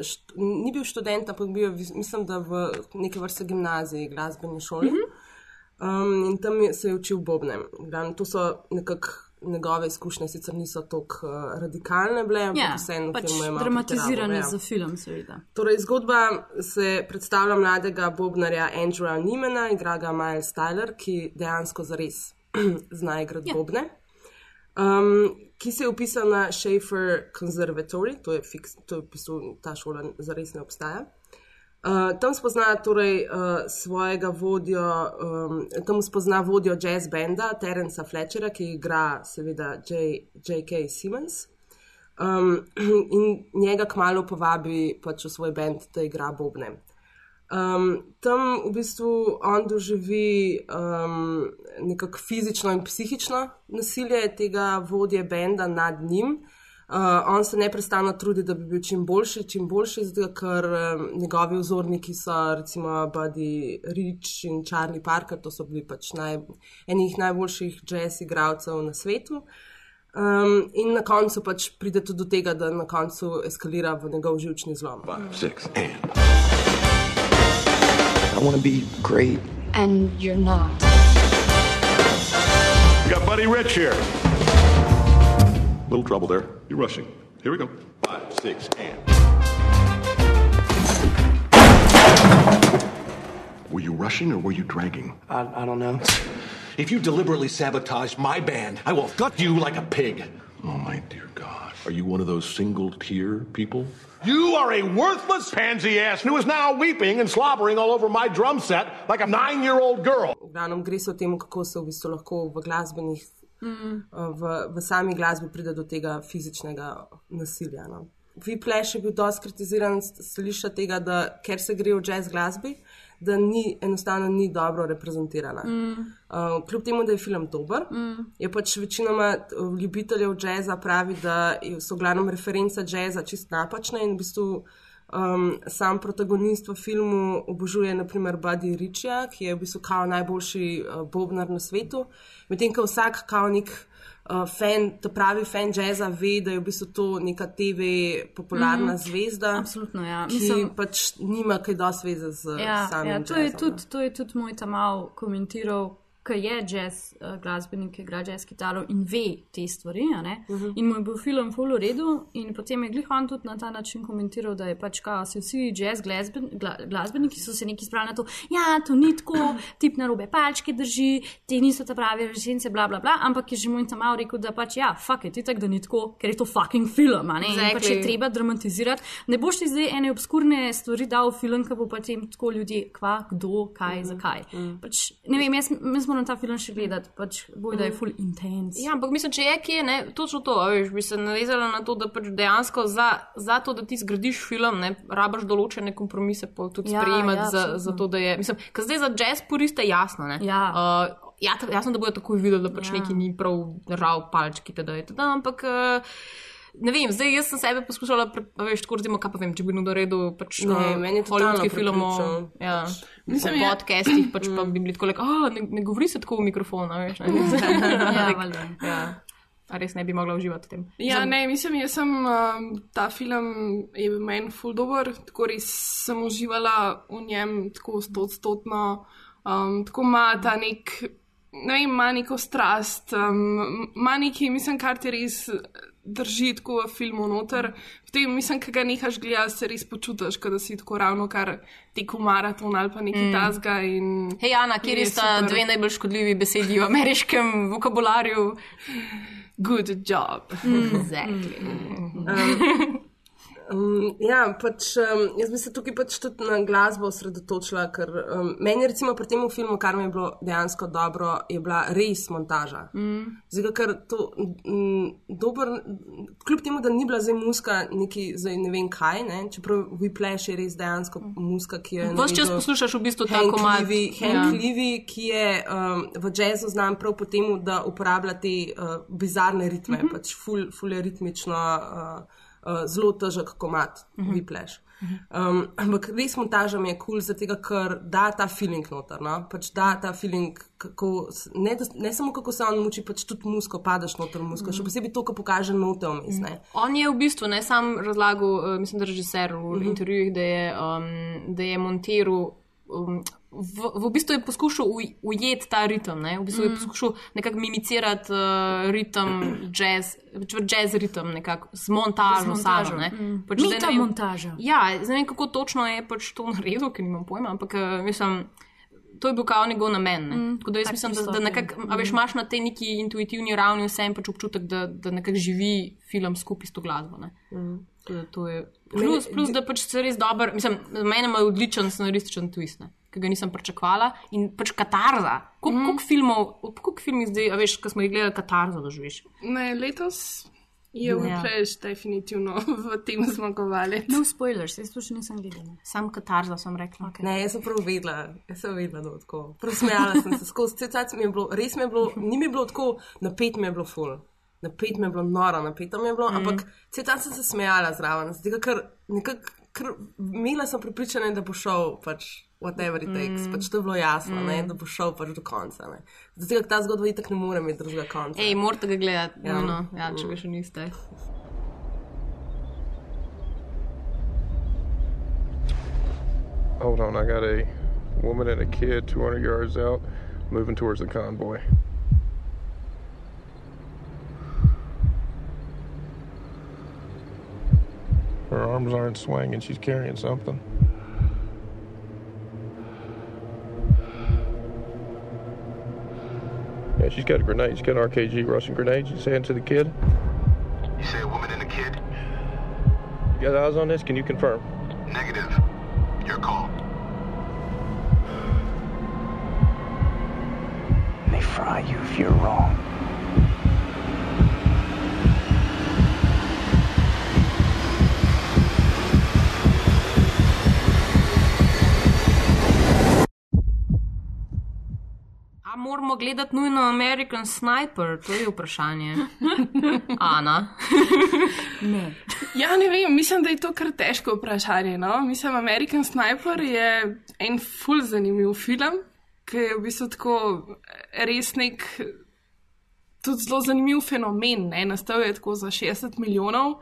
št, ni bil študent, ampak bil, je, mislim, da v neki vrsti gimnaziji, glasbeni šoli. Mm -hmm. um, in tam je, se je učil bobne. Glavno, to so nekako njegove izkušnje, sicer niso tako uh, radikalne, bile, ampak Ja, vseeno pač filmu je malo dramatizirane ja. za film, seveda. Torej, zgodba se predstavlja mladega bobnarja Andrewa Nimena, igra ga Miles Tyler, ki dejansko zares <clears throat> zna igrati Ja. bobne. Um, ki se je upisal na Schaefer Conservatory, to je, fiks, to je v bistvu ta šola, zares ne obstaja. Uh, tam spozna torej uh, svojega vodjo, um, tam spozna vodjo jazz benda Terenca Fletchera, ki igra seveda J.K. Simmons. Um, <clears throat> in njega kmalo povabi pač v svoj bend, da igra bobne. Um, tam v bistvu on doživi um, nekako fizično in psihično nasilje tega vodje benda nad njim. Uh, on se neprestano trudi, da bi bil čim boljši, čim boljši, zato ker um, njegovi vzorniki so recimo Buddy Rich in Charlie Parker, to so bili pač naj, enih najboljših jazz igralcev na svetu. Um, in na koncu pač pride tudi do tega, da na koncu eskalira v njegov živčni zlom. Six, and. I want to be great. And you're not. We got Buddy Rich here. Little trouble there. You're rushing. Here we go. Five, six, and. Were you rushing or were you dragging? I, I don't know. If you deliberately sabotage my band, I will gut you like a pig. Oh, my dear God. Are you one of those single tier people? You are a worthless pansy ass who is now weeping and slobbering all over my drum set like a nine year old girl. V glavnem gre se o tem, kako se v bistvu lahko v glasbenih, Mm. v, v sami glasbi pride do tega fizičnega nasilja. No. Viplash je bil dosti kritiziran stališča tega, da ker se gre v jazz glasbi, da ni enostavno ni dobro reprezentirana. Mm. Uh, kljub temu, da je film dober, Mm. je pač večinoma uh, ljubiteljev jazza pravi, da so glavno reference jazza čist napačne in v bistvu um, sam protagonist v filmu obožuje naprimer Buddy Richja, ki je v bistvu kao najboljši uh, bobnar na svetu, medtem ko vsak kao nek uh, fan, ta pravi fan jazza ve, da je v bistvu to neka TV popularna Mhm. zvezda, Absolutno, ja. ki Mislim- pač nima kaj dosti veze z Ja, samim ja, to, je jazzom, tudi, to je tudi moj tamal komentiral, ki je jazz uh, glasbenik, ki igra jazz kitaro in ve te stvari. ne. Mhm. In mu je bil film full v redu, in potem je Glihon tudi na ta način komentiral, da je pač kao, se vsi jazz glasben, gla, glasbeniki so se neki spravili na to, ja, to ni tako, tip na robe palčke drži, te niso ta pravi resence, bla, bla, bla, ampak je že moj tamal rekel, da pač ja, fuck it, itak, da ni tako, ker je to fucking film, ne. In pač je Exactly. treba dramatizirati. Ne boš ti zdaj ene obskurne stvari dal v film, ki bo potem tako ljudje, kva, kdo, kaj, zakaj. Pač, ne vem, jaz, jaz moram ta film še gledati, pač boj, da je full intense. Ja, ampak mislim, če je kje, ne, točno to, a veš, bi se navezala na to, da pač dejansko za, za to, da ti zgradiš film, ne, rabaš določene kompromise pol tudi Ja, sprejemati ja, za, za to, da je, mislim, ker zdaj za jazz puriste jasno, ne. Ja. Uh, ja, jasno, da bojo takoj videli, da pač Ja. neki ni prav držal palčki, teda je teda, ampak. Uh, Ne vem, zdaj jaz sem sebe poskušala, veš, tako recimo, kaj pa vem, če bi bil na redu, pač Ne, uh, meni je hollywoodskih filmov, prepričal. ja, Mislim, mislim, po podcastih, pač pa bi bili tako, like, oh, ne, ne govori se tako v mikrofon, veš, ne. <laughs> Ja, valjda. ja. A res ne bi mogla uživati v tem. Ja, ne, mislim, jaz sem um, ta film je meni ful dober, tako res sem uživala v njem tako stotstotno, um, tako ima ta nek, ne vem, ima neko strast, um, ima neki, mislim, kar ti res drži tako v filmu noter. Potem, mislim, ki ga nehaš gledati, se res počutiš, da si tako ravno kar teku maraton ali pa nekaj Mm. mm. tasga. In, Hej, Ana, kje sta super. dve najbolj škodljivi besedi v ameriškem vokabularju? Good job. Exactly. <laughs> Um, um, ja, pač, um, jaz bi se tukaj pač tudi na glasbo osredotočila, ker um, meni recimo pri tem filmu, kar mi je bilo dejansko dobro, je bila res montaža. Mm. Zdaj, ker to um, dober, kljub temu, da ni bila zdaj muska neki, zdaj ne vem kaj, ne, čeprav Whiplash je res dejansko muska, ki je. Ves čas poslušaš v bistvu ta komad. Hank Ja. Levy, ki je um, v jazzu znan prav po tem, da uporablja te uh, bizarne ritme, mm -hmm. pač ful, ful je ritmično uh, uh, zelo težek komat, uh -huh. Whiplash. Um, ampak res montaža mi je kul, cool, zato ker da ta feeling noter. No? Pač da ta feeling, kako, ne, ne samo kako se on muči, pač tudi musko, padeš noter musko. Mm. Še posebej to, ko pokaže note vmes. Mm. On je v bistvu ne sam razlagal, uh, mislim, da režiser v mm -hmm. intervjujih, da je, um, da je montiral. Um, v, v bistvu je poskušal ujeti ta ritem, ne? v bistvu mm. je poskušal nekako mimicirati uh, ritem, jazz, pač jazz ritem, nekako z montažo. Z montažo. Samo, Mm. pač, Ni zdaj ta ne vem- montaža. Ja, ne vem, kako točno je pač to naredil, ker nimam pojma, ampak uh, mislim. To je bil kao njegov namen. Ne? Mm, Tako da jaz tak mislim, da, da je. nekako, a veš, imaš na tej neki intuitivni ravni vsem pač občutek, da, da nekako živi film skupaj s to glasbo. ne. Mm. Da to je plus, plus, da pač se res dober, mislim, za mene ima odličen scenarističen twist, ne, ki ga nisem pričakovala in pač katarza. Koliko mm. koliko filmov, koliko filmov zdaj, a veš, ko smo jih gledali, katarza doživiš. Ne, letos je Ja. Whiplash definitivno v tem zmagovalec. No spoilers, jaz to še nisem videla. Sam katarza sem rekla. Okay. Ne, jaz sem prav vedela, jaz sem vedela, da bo tako. Prosmejala sem se skozi cel čas, mi je bilo, res mi je bilo, ni mi bilo tako, napet mi je bilo full. Napet mi je bilo noro, napeto mi je bilo, mm. ampak cel čas sem se smejala zraven, zato ker nekako, ker imela sem prepričanje, da bo šel pač. Whatever it takes, mm. pač to je bilo jasno, mm. ne, da bo šel pač do konca. ne. Zato, ta zgodba itak ne more imeti drugega konca. Ej, morate ga gledati, Ja. ja. no, ja, če ga še niste. Hold on, I got a woman and a kid 200 yards out moving towards the convoy. Her arms aren't swinging, she's carrying something. Yeah, she's got a grenade. She's got an RKG Russian grenade. She's saying to the kid. You say a woman and a kid? You got eyes on this? Can you confirm? Negative. Your call. They fry you if you're wrong. Moramo gledati nujno American Sniper? To je vprašanje. <laughs> Ana. ne. Ja, ne vem, mislim, da je to kar težko vprašanje. No? Mislim, American Sniper je en ful zanimiv film, ki je v bistvu tako res nek tudi zelo zanimiv fenomen. Ne? Nastal je tako za 60 milijonov.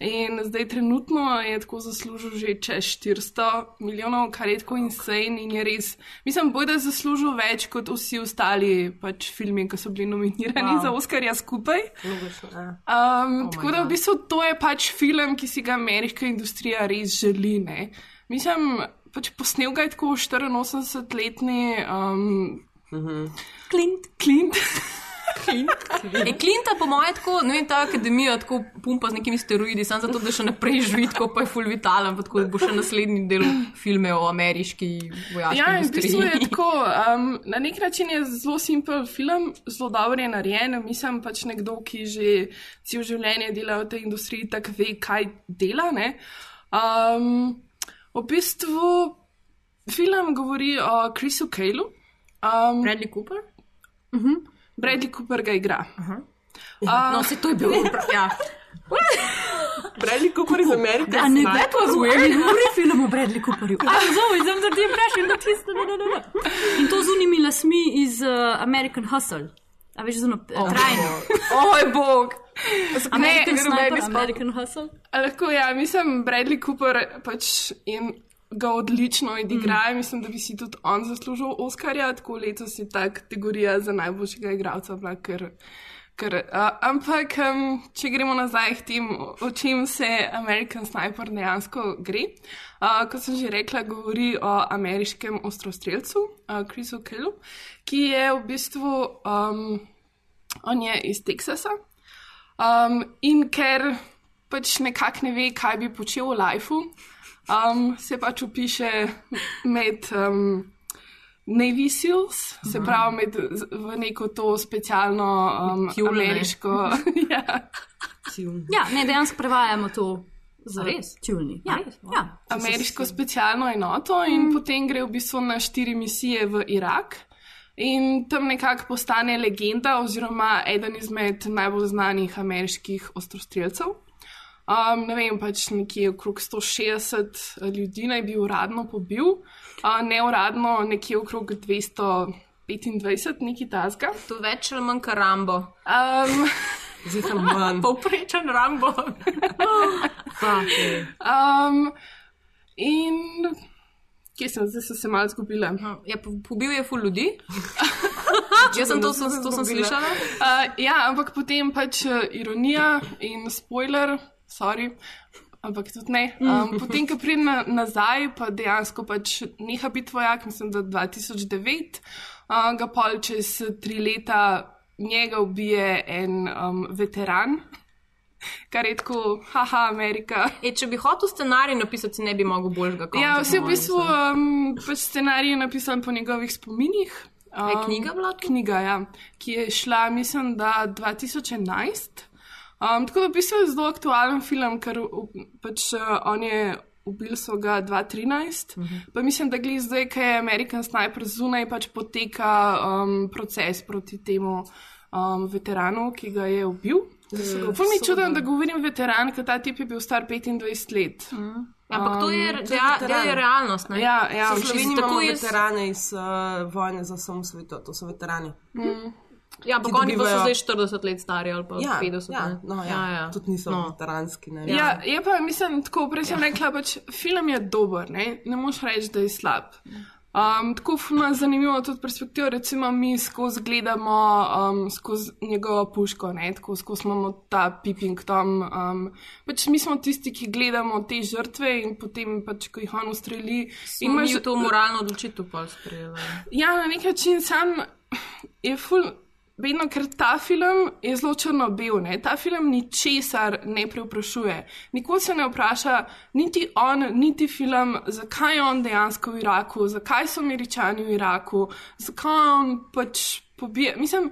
In zdaj trenutno je tako zaslužil že čez 400 milijonov, kar je tako insane in je res. Mislim, boj, da je zaslužil več kot vsi ostali pač filmi, ki so bili nominirani Wow. za Oscarja skupaj. Logično. Um, Oh tako da v bistvu to je pač film, ki si ga ameriška industrija res želi. Ne? Mislim, pač posnel ga je tako 84-letni um, Clint. <laughs> Clint. E, Klinta, po mojem, tako, ne vem, ta akademija tako pumpa z nekimi steroidi, samo zato, da še naprej živi, tako pa je full vitalen, pa tako bo še naslednji del filme o ameriški vojaški Ja, in v bistvu je industriji. tako. Um, na nek način je zelo simpel film, zelo dobro je narejen. Mislim, pač nekdo, ki že cel življenje dela v tej industriji, tako ve, kaj dela. ne. Um, v bistvu film govori o Chrisu Kejlu. Um, Bradley Cooper? Uh -huh. Bradley Cooper ga igra. Uh -huh. No, se to je bil. Ja. <laughs> Bradley Cooper iz Amerike. A ne, Sniper. that was weird. Ne <laughs> govori film o Bradley Cooperju. A, zelo, sem da ti je vprašal, da tisto, da, da, da, da. In to z unimi lasmi iz uh, American Hustle. A veš, zelo oh, trajno. Oj, bog. American Ne, Sniper, meni sploh- American Hustle. A Lahko ja, mislim, Bradley Cooper pač in ga odlično odigra. Mm. Mislim, da bi si tudi on zaslužil Oscarja, tako letos je ta kategorija za najboljšega igralca. Bila, ker, ker, uh, ampak, um, če gremo nazaj k tem, o, o čem se American Sniper dejansko gre. Uh, kot sem že rekla, govori o ameriškem ostrostrelcu, uh, Chrisu Kellu, ki je v bistvu um, on je iz Teksasa. Um, in ker pač nekako ne ve, kaj bi počel v lifeu, um, se pač upiše med um, Navy Seals, se pravi med, v neko to specialno um, Tjule, ne? ameriško. <laughs> ja. Ja, ne, dejansko prevajamo to za res? Tjulni. Ja, Res? ja. ameriško specialno enoto in mm. potem gre v bistvu na štiri misije v Irak. In tam nekako postane legenda, oziroma eden izmed najbolj znanih ameriških ostrostrelcev. Um, ne vem, pač nekje okrog 160 ljudi naj bi uradno pobil, uh, neuradno nekje okrog 225, nekaj tasga. To več ali manj kar Rambo. Um, <laughs> Zihar manj. <laughs> Povprečen Rambo. <laughs> um, in kje sem, zdaj sem se malo zgubila. Ja, po- pobil je ful ljudi. Jaz sem to, sem, to sem slišala. Uh, ja, ampak potem pač uh, ironija in spoiler, sorry. Ampak tudi ne. <laughs> Um, potem, ko pridem na, nazaj, pa dejansko pač neha biti vojak, mislim, da 2009, uh, ga pol čez tri leta njega ubije en um, veteran, <laughs> kar je tako, haha, Amerika. E, če bi hotel scenarij napisati, ne bi mogel boljšega konca. Ja, vse po v bistvu um, pač scenarij je napisan po njegovih spominih. Um, je knjiga bila Knjiga, ja, ki je šla, mislim, da 2011. Um, tako da v bistvu je zelo aktualen film, ker uh, pač uh, on je ubil so ga 2013. Mhm. Pa mislim, da glede zdaj, ki je American Sniper zunaj, pač poteka um, proces proti temu um, veteranu, ki ga je ubil. Ful mi je čudno, da govorim veteran, ker ta tip je bil star 25 let. Um, Ja, ampak to je, rea, to je realnost. Ne? Ja, ja. Sloveniji Tako imamo jaz- veterane iz uh, vojne za osamosvojitev, to so veterani. Mm. Ja, ampak oni pa so dobivajo- zdaj 40 let stari ali pa Ja, 50. ja, ne. no, ja. ja, ja. Tudi niso No. veteranski. Ne, Ja, je pa, mislim, tako prej sem rekla, pač film je dober, ne, ne moš reči, da je slab. Um, tako funa zanimivo tudi perspektivo, recimo mi skozi gledamo um, skozi njegovo puško, ne, tako skozi imamo ta piping tam. Um, pač mi smo tisti, ki gledamo te žrtve in potem pač, ko jih on ustreli. Imaš to moralno odločitev pa sprejela. Ja, na nek način sam je ful. Vedno, ker ta film je zelo črno-bel, ta film ničesar ne preoprašuje. Nikoli se ne vpraša, niti on, niti film, zakaj je on dejansko v Iraku, zakaj so američani v Iraku, zakaj on pač pobije. Mislim,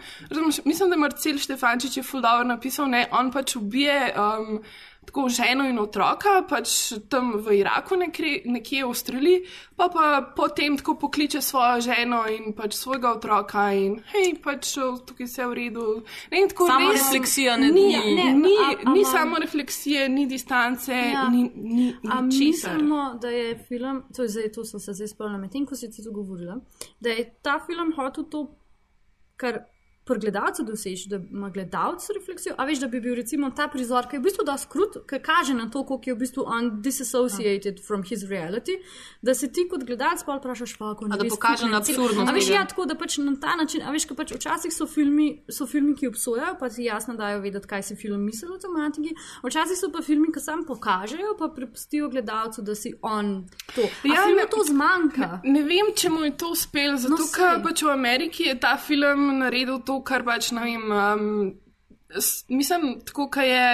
mislim da Marcel Štefančič je fuldover napisal, ne, on pač ubije. Um, Tako ženo in otroka, pač tam v Iraku nekje, nekje v Avstraliji, pa pa potem tako pokliče svojo ženo in pač svojega otroka in hej, pač tukaj vse v redu. Ne, tako Samo res- refleksija ne- ni. ni- Ni, Ne, ni, a- a- ni a- samo refleksije, ni distance, Ja. ni, ni, ni česar. mislimo, da je film, to, je zdaj, to sem se zdaj spomnila, medtem ko si ti to govorila, da je ta film hotel to, kar pri gledalcu doseči, da ima gledalec refleksijo. A veš, da bi bil recimo ta prizor, ki je v bistvu dosti krut, ki kaže na to, koliko je v bistvu on disassociated from his reality, da se ti kot gledalec pa vprašaš, kako A da pokaže na absurdnost A veš, ja, tako da pač na ta način, a veš, ker pač včasih so filmi, so filmi, ki obsojajo, pa ti jasno dajo vedeti, kaj si film misli o tematiki, včasih so pa filmi, ki sam pokažejo, pa prepustijo gledalcu, da si on to. A ja, filmu ne- to zmanjka. Ne vem, če mu je to uspelo, zato No, ker pač v Ameriki je ta film naredil to, kar pač ne vem. Um, mislim, tako kot je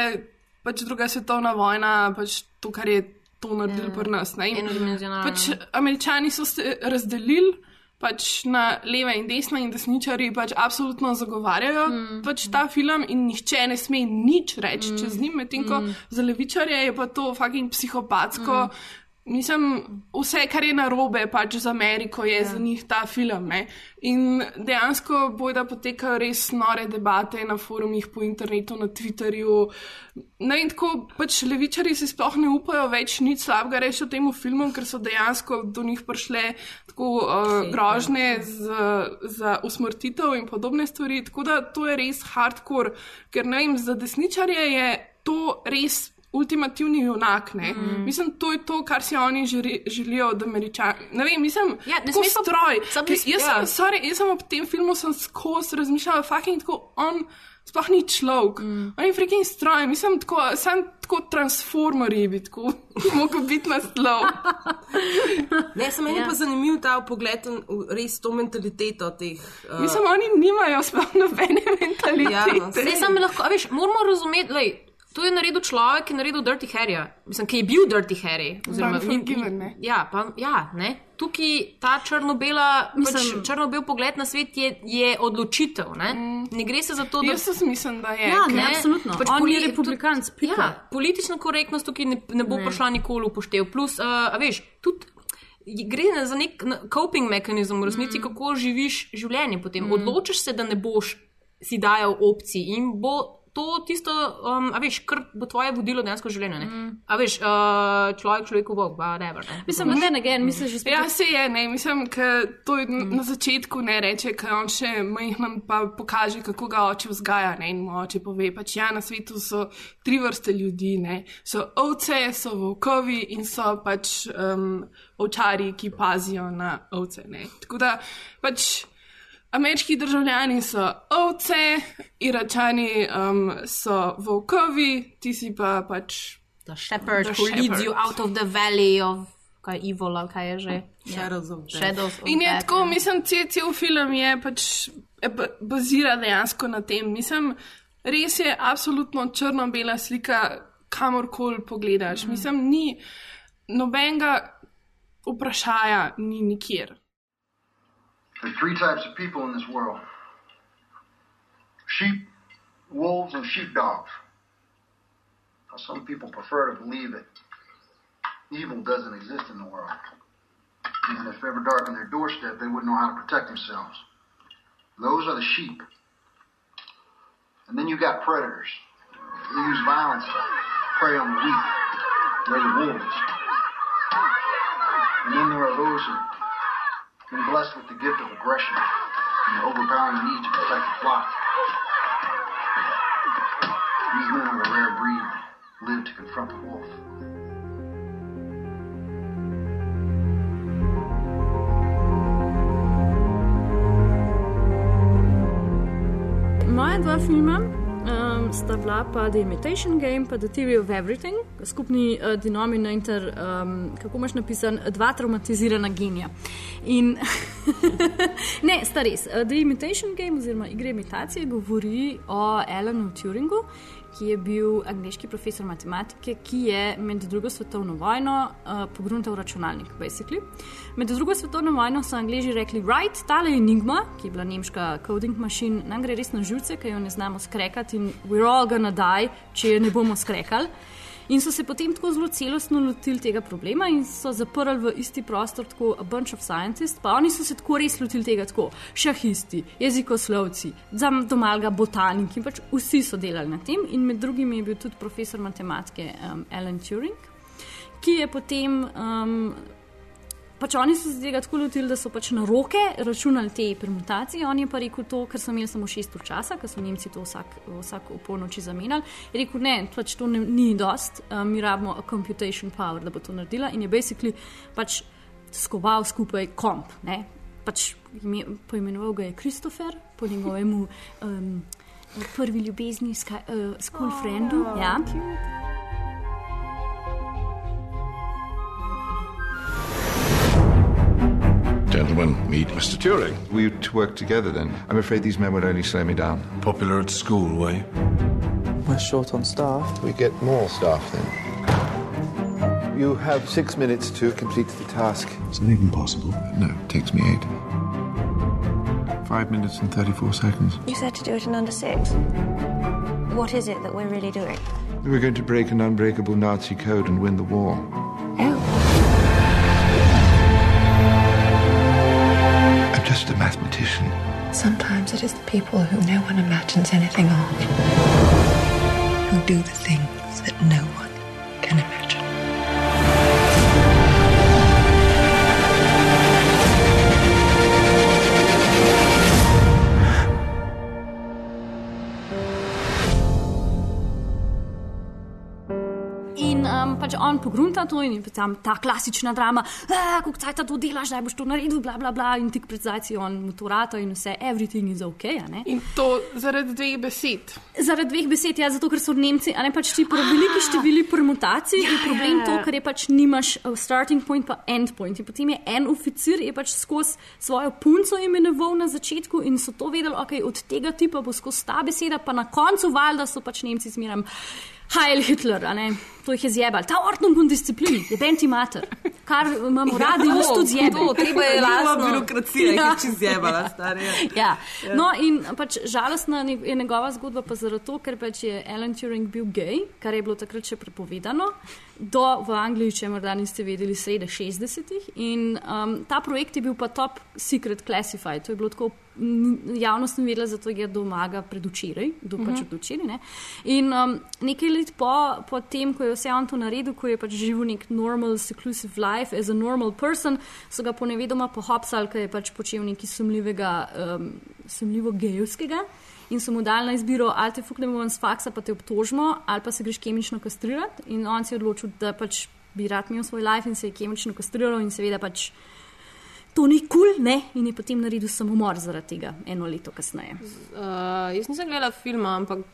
pač druga svetovna vojna, pač to, kar je to naredilo pri nas. ne. In Enodimenzionalno. Pač američani so se razdelili. Pač na leve in desne, in desničari pač absolutno zagovarjajo mm. pač ta film, in nihče ne sme nič reči mm. čez njim, medtem ko mm. za levičarje je pa to fucking psihopatsko. Mm. Mislim, vse, kar je narobe pač za Ameriko, je ja. za njih ta film. Ne? In dejansko bojda potekajo res nore debate na forumih, po internetu, na Twitterju. No, in tako pač levičari si sploh ne upajo več nič slabega reči o tem filmu, ker so dejansko do njih prišle tako uh, grožne z, za usmrtitev in podobne stvari. Tako da to je res hardcore, ker ne vem, za desničarje je to res ultimativni junak. Mm. Mislim, to je to, kar si oni želi, želijo od američanov. Ne vem, mislim, Ja, ne tako pa- stroj. ne- Jaz, ja. sem, sorry, jaz sem ob tem filmu sem skozi razmišljala, fucking tako on. Sploh ni človek, mm. on je freaking stroj, mislim, tako, sam tako transformerji bi tako <laughs> mogel biti naslov. Ne, sem meni Ja. ja. pa zanimiv ta pogled v res to mentaliteto teh. Uh, Mislim, oni nimajo sploh nobene mentalitete. Ja, no, Ne, sam lahko, veš, moramo razumeti, lej, to je naredil človek, ki je naredil Dirty Harryja. Mislim, ki je bil Dirty Harry. oziroma, ni- ne. Ja, pa, ja, ne. Tukaj ta črno-bela, pač črno-bel pogled na svet je, je odločitev. Ne? ne gre se za to, da Jaz mislim, da je. Ja, ker- ne, absolutno. Pač On poli- je republikanc, pika. Ja, politična korektnost tukaj ne, ne bo Ne. ne. prišla nikoli v poštev. Plus, uh, a veš, tudi gre za nek coping mehanizem, v resnici, mm. kako živiš življenje. Potem mm. odločiš se, da ne boš si dajal opcij in bo to tisto, um, a veš, kar bo tvoje vodilo dejansko življenje. Mm. A veš, uh, človek, človeku bog, whatever. Ne? Mislim, da ne, again, mislim, že spet. Ja, se je, ne, mislim, da to mm. na začetku ne reče, ker on še majhen pa pokaže, kako ga oče vzgaja. Ne, in mu oče pove, pač ja, na svetu so tri vrste ljudi, ne. so ovce, so volkovi in so pač um, ovčari, ki pazijo na ovce. Ne. Tako da pač. Ameriški državljani so ovce, iračani um, so volkovi, ti si pa pač. The shepherd The who leads you shepherd. out of the valley of kaj evil, ali kaj je že. Shadows of death. Shadows of In je death, tako, ja. mislim, cel, cel film je pač bazira dejansko na tem. Mislim, res je absolutno črno-bela slika, kamorkoli pogledaš. Mm. Mislim, ni nobenega vprašanja, ni nikjer. There are three types of people in this world sheep, wolves, and sheepdogs. Now, some people prefer to believe that evil doesn't exist in the world. And if ever darkened their doorstep, they wouldn't know how to protect themselves. Those are the sheep. And then you got predators. They use violence to prey on the weak. They're the wolves. And then there are those who been blessed with the gift of aggression and the overpowering need to protect the flock. These men are the rare breed live to confront the wolf. Moja dva filma um, sta bila pa The Imitation Game in The Theory of Everything, skupni uh, denominator, um, kako imaš napisan, dva traumatizirana genija. In <laughs> ne, sta res. Uh, The Imitation Game oziroma igre imitacije govori o Alanu Turingu. Ki je bil angliški profesor matematike, ki je med drugo svetovno vojno uh, pogruntal računalnik. Basically. Med drugo svetovno vojno so angliži rekli: Right, tale enigma, ki je bila nemška coding machine, nam gre res na živce, ker jo ne znamo skrekati in we're all gonna die, če je ne bomo skrekali. In so se potem tako zelo celostno lotili tega problema in so zaprli v isti prostor tako a bunch of scientists, pa oni so se tako res lotili tega, tako šahisti, jezikoslovci, domalga botaniki, pač vsi so delali na tem in med drugim je bil tudi profesor matematike um, Alan Turing, ki je potem. Um, Pač oni so se tega tako lotili, da so pač na roke računali te permutacije. On je pa rekel to, ker so imeli samo šest ur časa, ker so Nemci to vsak, vsak v polnoči zamenjali. Je rekel, ne, pač to ne, ni dost, um, mi rabimo computation power, da bo to naredila. In je basically pač skoval skupaj komp. Ne? Pač ime, poimenoval ga je Kristofer, po njegovemu um, prvi ljubezni, ska, uh, school friendu. Ja. Gentlemen, meet Mr. Turing. We to work together then. I'm afraid these men would only slow me down. Popular at school, were you? We're short on staff. We get more staff then. You have six minutes to complete the task. Is it even possible? No, it takes me eight. Five minutes and 34 seconds. You said to do it in under six. What is it that we're really doing? We're going to break an unbreakable Nazi code and win the war. I'm just a mathematician. Sometimes it is the people who no one imagines anything of who do the things to in tam ta klasična drama, kako caj ta to delaš, da boš to naredil, bla bla bla. In tik pred zdajci on motorata in vse, everything is ok. In to zaradi dveh besed. Zaradi dveh besed, ja, zato ker so Nemci, a ne pač ti po veliki števili permutacij, je problem to, ker je pač nimaš uh, starting point pa end point. In potem je en oficir, je pač skozi svojo punco imenoval na začetku in so to vedeli, ok, od tega tipa bo skozi ta beseda, pa na koncu valjda so pač Nemci zmeram. Heil Hitler, a ne, to jih je zjebal. Ta ordnung in disciplin, je benti mater, kar imamo radi, jaz tudi zjebam. to, treba je <laughs> lasno. birokracija, jih je čisto zjebala, stari, ja. ja. No, in pač žalostna je njegova zgodba pa zaradi to, ker pač je Alan Turing bil gej, kar je bilo takrat še prepovedano. Do v Angliji, če morda niste vedeli, sredi 60-ih. In um, ta projekt je bil pa top secret classified. To je bilo tako, n- javnost ni vedela, zato je domaga predvčeraj, do pač Mhm. od včeraj. Ne? In um, nekaj let po, po tem, ko je vse on to naredil, ko je pač živel nek normal, seclusive life as a normal person, so ga ponevedoma pohopsali, ker je pač počel nekaj sumljivega, um, sumljivo gejovskega. In so mu dali na izbiro, ali te fuknemo ven s faksa, pa te obtožimo, ali pa se greš kemično kastrirati. In on se je odločil, da pač bi rad imel svoj life in se je kemično kastriral in seveda pač to ni kul, cool, ne? In je potem naredil samomor zaradi tega eno leto kasneje. Uh, jaz nisem gledala filma, ampak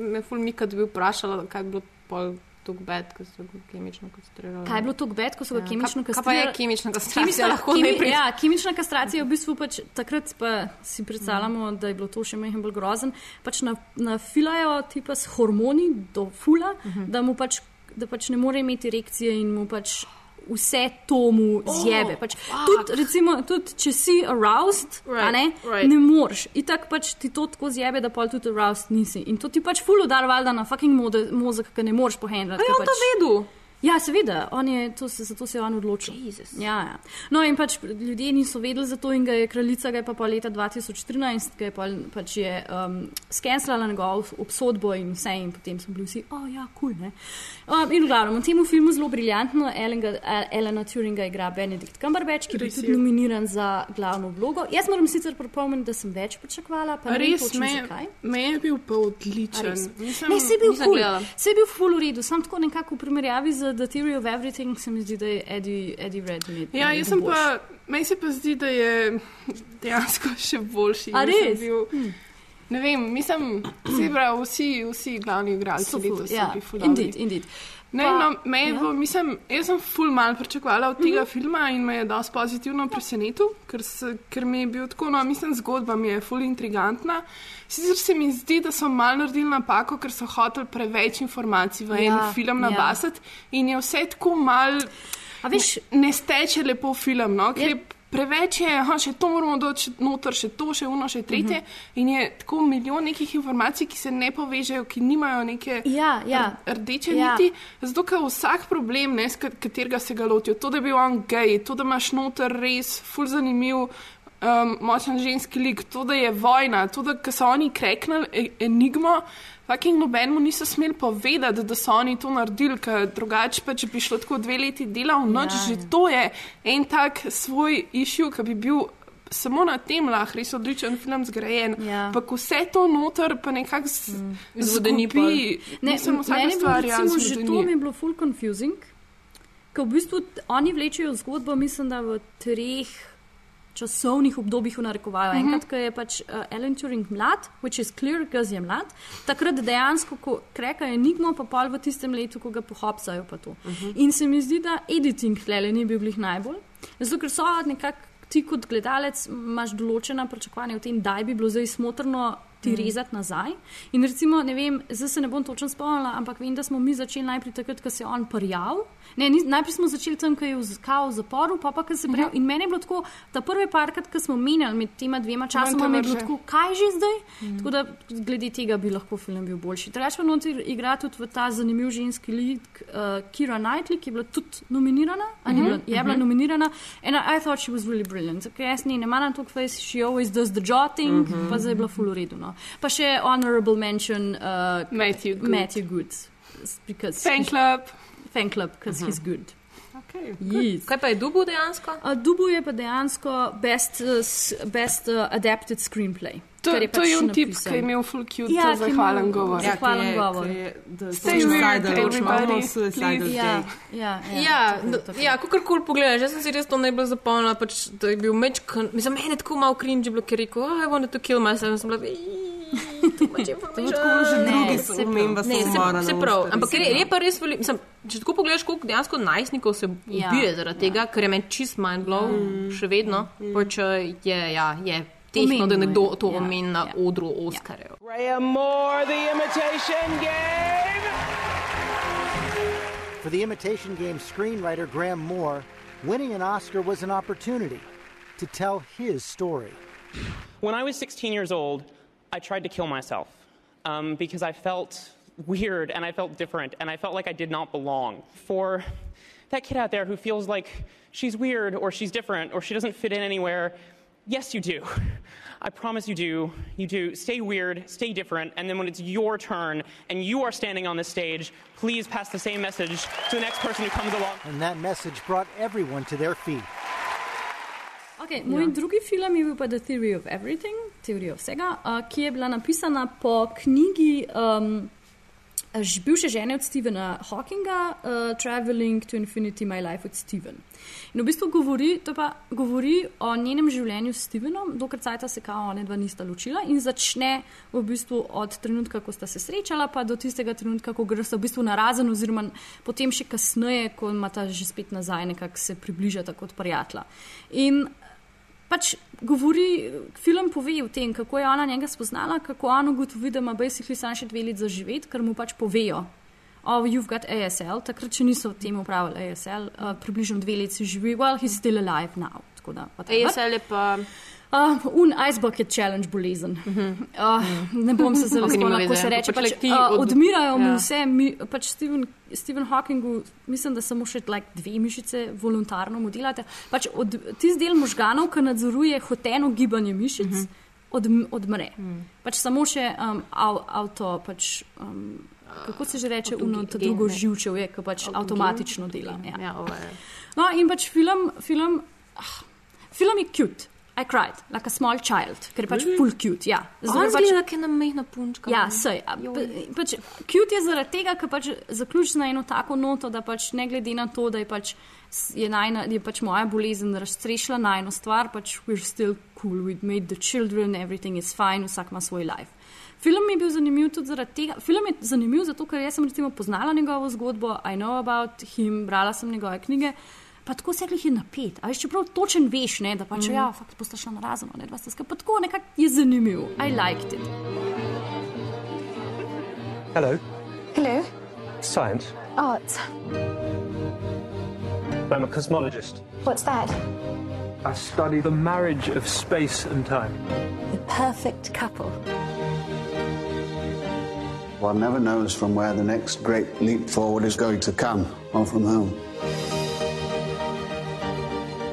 me ful Mika bi vprašala, kaj bi bilo tako bed, ko so ga kemično kastrirali. Kaj je bilo tako bed, ko so ga Ja, kemično kaj- kaj pa je kastrirali? kemična kastracija? Kemična- Lahko kemi- najprej- Ja, kemična kastracija je v bistvu pač takrat pa si predstavljamo, da je bilo to še mehen bolj grozen. Pač na- nafilajo tipa s hormoni do fula, Mhm. da mu pač, da pač ne more imeti erekcije in mu pač vse to mu zjebe. Oh, Pač, fuck. tudi, recimo, tudi če si aroused, right, ne, right. ne moreš. Itak pač ti to tako zjebe, da pol tudi aroused nisi. In to ti pač ful udar valjda na fucking mode, mozek, ki ne moreš pohendati. A je on to vedel? Ja, seveda, je, to se, zato se je on odločil. Ja, ja. No, in pač ljudje niso vedeli za to, in ga je kraljica, ga je pa, pa leta 2013, ki je pa, pač je um, skenslala njegovo obsodbo in vse, in potem so bili vsi, o oh, ja, kul. Cool, um, in v glavnem, v tem filmu zelo briljantno Elena, Elena Turinga igra Benedikt Cumberbatch, ki je tudi nominiran za glavno vlogo. Jaz moram sicer pripomniti, da sem več pričakovala, pa ne Res, točno me, zakaj. me je bil pa odličen. Nisem, Ne, se je bil kul, gledala. se je bil full v redu, sam tako nekako v primerjavi z The Theory of Everything se mi zdi, da je Eddie, Eddie Redmayne. Ja, jaz sem pa, meni se pa zdi, da je dejansko <laughs> še boljši. A res? Bil, Hm. Ne vem, mislim, se pravi, vsi, vsi glavni igralci So ja, bili ful indeed, dobri. indeed. Ne, Pa- no, me je, ja. mislim, jaz sem ful mal pričakovala od tega Mhm. filma in me je dosti pozitivno presenetil, ker, se, ker mi je bil tako, no, mislim, zgodba mi je ful intrigantna. Sicer se mi zdi, da so mal naredili napako, ker so hoteli preveč informacij v en Ja, film ja. nabasati in je vse tako mal. A veš, ne steče lepo film, no, ker Je- je preveč je, aha, še to moramo doči noter, še to, še uno, še tretje. Mhm. In je tako milijon nekih informacij, ki se ne povežejo, ki nimajo neke Ja, ja. rdeče Ja. niti. Zato, ker vsak problem, ne, katerega se ga lotijo, to, da je bil on gej, to, da imaš noter res ful zanimiv. Um, močen ženski lik, to, da je vojna, to, da so oni kreknili e- enigmo, fucking nobenemu niso smeli povedati, da so oni to naredili, ker drugače pač bi šlo tako dve leti dela v noč. Ja. Že to je en tak svoj issue, ki bi bil samo na tem lahko res odličen film zgrajen. Ja. Pa vse to noter, pa nekako mm. Izvodeni pol. zgubi. Ne, Mislim, vsaka bilo stvar je recimo že to zvodeni. mi je bilo full confusing, ker v bistvu oni vlečejo zgodbo, mislim, da v treh časovnih obdobjih v narekovaju. Mhm. Enkrat, ko je pač uh, Alan Turing mlad, which is clear, ker je mlad, takrat dejansko, ko kreka enigmo, pa pol v tistem letu, ko ga pohopsajo pa to. Mhm. In se mi zdi, da editing tlele ni bil glih najbolj, zato ker so nekako ti kot gledalec imaš določena pričakovanja o tem, da bi bilo zdaj smotrno ti Mhm. rezati nazaj. In recimo, ne vem, zdaj se ne bom točno spomnila, ampak vem, da smo mi začeli najprej takrat, ko se je on prijavil. Ne, ni, najprej smo začeli tam, ko je v z- kao v zaporu, pa pa ko se je prijavil. In meni je bilo tako, ta prvi parkrat, ko smo menjali med tema dvema časoma, mi je bilo tako, kaj že zdaj? Tako da glede tega bi lahko film bil boljši. Drugač pa noter igra tudi v ta zanimiv ženski lik uh, Kira Knightley, ki je bila tudi nominirana, ni Mhm, bila, je bila mhm. nominirana. And I, I thought she was really brilliant. Ker jaz ne maram toliko face, she always does the jotting, Mhm. pa zdaj je bila full uredu. No. Pa še honorable mention uh, Matthew Good. Matthew Good. Because Fan club. Fan club, because he's good. Okay. Yes. Kaj pa je dubu dejansko? Uh, Dubu je pa dejansko best, uh, best uh, adapted screenplay. To, kar to pač je un tip, napisan. ki je imel full cute Ja, je zahvalen imel govor. Ja, zahvalen govor. Stay weird, everybody. Ja, ja, ja, Ja, no, ja kako kar pogledaš, jaz sem si res to najbolj zapomnila, pač, da je bil meč, mislim, meni je tako malo cringe, bilo, ker je rekel, oh, I wanted to kill myself, in sem bila, to je tako že drugi omemba Ne, se, samomora. se na prav, ampak ker je, je pa res veliko, mislim, če tako pogledaš, koliko dejansko najstnikov se Ja, ubije zaradi tega, ker je meni čist mind blow, še vedno, pač eh, je, ja, je tehno, da nekdo to ja, omeni na odru Oskarjev. Graham Moore, The Imitation Game. For the Imitation Game screenwriter Graham Moore, winning an Oscar was an opportunity to tell his story. When I was 16 years old, I tried to kill myself um, because I felt weird and I felt different and I felt like I did not belong. For that kid out there who feels like she's weird or she's different or she doesn't fit in anywhere, yes, you do. I promise you do. You do. Stay weird, stay different, and then when it's your turn and you are standing on the stage, please pass the same message to the next person who comes along. And that message brought everyone to their feet. Okay, moj ja. drugi film je bil pa The Theory of Everything, teorija vsega, uh, ki je bila napisana po knjigi um, bivše žene od Stephena Hawkinga, uh, Traveling to Infinity My Life with Stephen. In v bistvu govori, pa govori o njenem življenju s Stevenom, dokler cajta se kao ona dva nista ločila in začne v bistvu od trenutka, ko sta se srečala, pa do tistega trenutka, ko gresta v bistvu narazen, oziroma potem še kasneje, ko imata že spet nazaj, nekako se približata kot prijatelja. In pač govori, film pove o tem, kako je ona njega spoznala, kako ona ugotovi, da ima basically samo še dve leti za živeti, ker mu pač povejo. Oh, you've got ASL, takrat še niso temu upravili ASL, uh, približno dve leti živi, well, he's still alive now. Da. ASL je pa. Uh, un Ice Bucket Challenge bolezen. Uh -huh. uh, ne bom se zelo spomnila, kako se reče. pač Pač, uh, od- odmirajo mu Ja. vse, mi, pač Stephen, Stephen Hawkingu, mislim, da samo še like, dve mišice voluntarno mu delate. Pač od, tisti del možganov, ki nadzoruje hoteno gibanje mišic, uh -huh. od, odmre. Uh -huh. Pač samo še um, av, avto, pač, um, kako se že reče, uno, Avtogen, drugo ne. živčev je, ki pač Avtogen? avtomatično dela. Ja. Ja. No, in pač film, film, ah, film je cute. I cried like a small child, ker je pač Really? full cute. Ja. On ker zgleda, kot ena mehna punčka. Ja, sej. Pač, cute je zaradi tega, ker pač zaključi na eno tako noto, da pač ne glede na to, da je pač, je, najna, je pač moja bolezen razstrešila na eno stvar, pač we're still cool, we made the children, everything is fine, vsak ima svoj life. Film je bil zanimiv tudi zaradi tega. Film je zanimiv zato, ker jaz sem recimo poznala njegovo zgodbo, I know about him, brala sem njegove knjige. Pa tako se jih je napet. A veš, čeprav točen veš, ne, da pač, mm. ja, fakt šla na razen, ne, dva sta skupaj. Pa tako nekako je zanimiv. I liked it. Hello. Hello. Science. Arts. I'm a cosmologist. What's that? I study the marriage of space and time. The perfect couple. One never knows from where the next great leap forward is going to come, or from whom.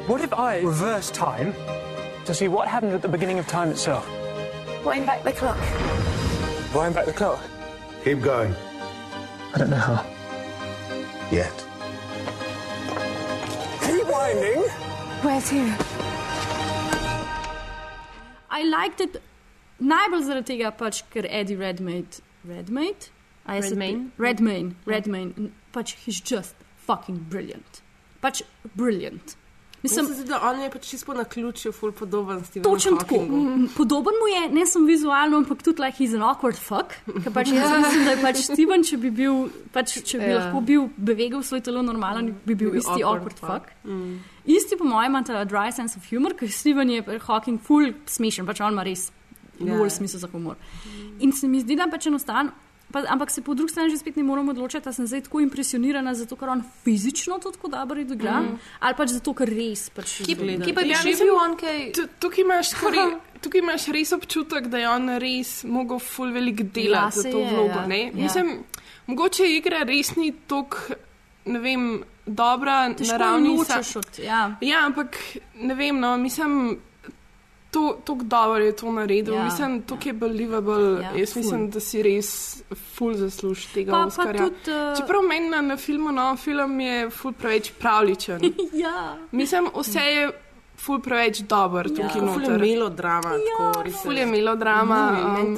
What if I reverse time to see what happened at the beginning of time itself? Wind back the clock. Wind back the clock. Keep going. I don't know how. Yet. Keep winding. Where to? I liked it najbolj zaradi tega, pač, ker Eddie Redmayne, Redmayne? A jaz se- Redmayne? Redmayne, Redmayne, pač he's just fucking brilliant. Pač brilliant. Mislim, Mislim, da on je pač čisto na ključju, ful podoben s tem. Točno tako. Mm, Podoben mu je, ne samo vizualno, ampak tudi like he's an awkward fuck. Ker pač jaz mislim, da je pač Steven, če bi bil, pač, če bi Ja. lahko bil bevegal svoj telo normalen, bi bil Bi bil isti awkward awkward fuck. Mm. Isti po mojem ima ta dry sense of humor, ker Steven je Hawking full smešen, pač on ima res Ja. bolj smisel za humor. In se mi zdi, da pač enostavno. Pa, ampak se po drugi strani že spet ne moramo odločiti, da sem zdaj tako impresionirana, zato ker on fizično to tako dobro igra, mm. ali pač zato, ker res pač Ki, ki pa bi Ja, mislim, bil on kaj. Tu- Tukaj imaš, skori, tukaj imaš res občutek, da je on res mogel ful velik delati Ja, za to je, vlogo. ja. ne. Ja. Mislim, mogoče igra res ni tako, ne vem, dobra Težko na ravni jo sa- od- ja. ja, ampak ne vem, no, mislim. To, tako dobro je to naredil. Ja, Ja, mislim, to je believable. Ja, Ja, Jaz ful. mislim, da si res ful zasluži tega Pa- pa Oscarja. tudi, eh, Čeprav meni na, na filmu, no, film je ful preveč pravličen. <laughs> ja. Mislim, vse je ful preveč dober Ja, tukaj ful je noter. melodrama, tako res. Ful je melodrama. Um.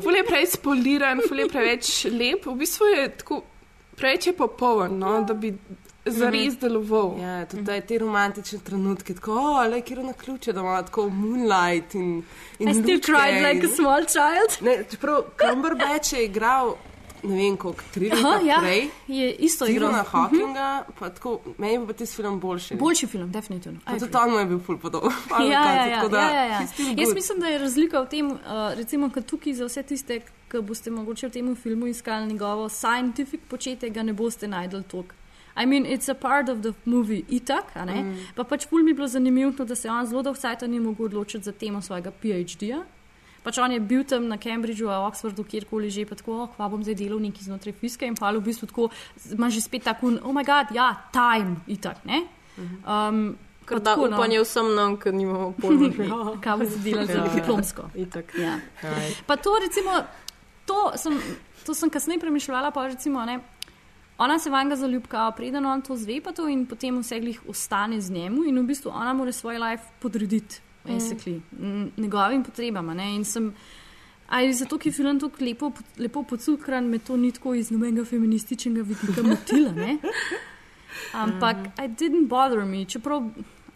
Ful je preveč spoliran, ful je preveč lep. V bistvu je tako, preveč je popoln, no, da bi zares deloval. Ja, tudi da te romantične trenutke, tako, le kjer na ključe, da ima tako moonlight in. in I still lučke cried like a in- small child. Ne, čeprav Cumberbatch je igral, ne vem koliko, tri leta ja, prej. je isto igral. Stephena Mhm. Hawkinga, pa tako, meni je pa tisti film boljši. Boljši film, definitivno. Tudi on mu je bil ful podoben. <laughs> Ja, ja, ja, da, ja, ja, ja. Jaz mislim, da je razlika v tem, uh, recimo, kad tukaj za vse tiste, ki boste mogoče v tem filmu iskali njegovo scientific početje, ga ne boste najdel tok. I mean, it's a part of the movie itak, a ne? Mm. Pa pač ful mi je bilo zanimivo, to, da se je on zelo dolgo cajta ni mogel odločiti za temo svojega PhD-ja. pač on je bil tam na Cambridgeu, v Oxfordu, kjerkoli že, pa tako, oh, kva bom zdaj delal neki znotraj fiske in pa v bistvu tako, ima že spet tako, oh moj bog, ja, time, itak, ne. Um, Ker pa da tako, no. upanje vsem nam, ker nimamo pojma. <laughs> Kaj bo se delalo za Ja, diplomsko? <laughs> Itak. Ja. Pa to, recimo, to sem, to sem kasneje premišljala, pa recimo, ne, ona se vanga zaljubka, preden on to zve, pa to in potem vse glih ostane z njemu in v bistvu ona mora svoj life podrediti, Mm. basically, mm. njegovim potrebam. a Ne, in sem, Ali zato, je film tako lepo, lepo pocukran, me to ni tako iz nobenega feminističnega vidika motila. ne. Ampak I didn't bother me, čeprav,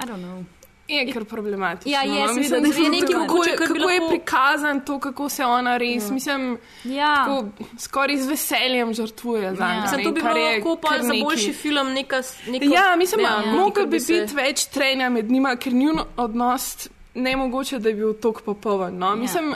I don't know. Je kar problematično. Ja, je, no. mislim, da je nekaj kako, mogoče, bi kako je prikazan to, kako se ona res, Ja. mislim, ja. skoraj z veseljem žrtvuje za Ja. Mislim, to bi bilo lahko pa za boljši film neka, neka Ja, mislim, ja, ja, mogel bi se- biti več trenja med njima, ker njun odnos ne mogoče, da je bil tako popoln. No? Mislim,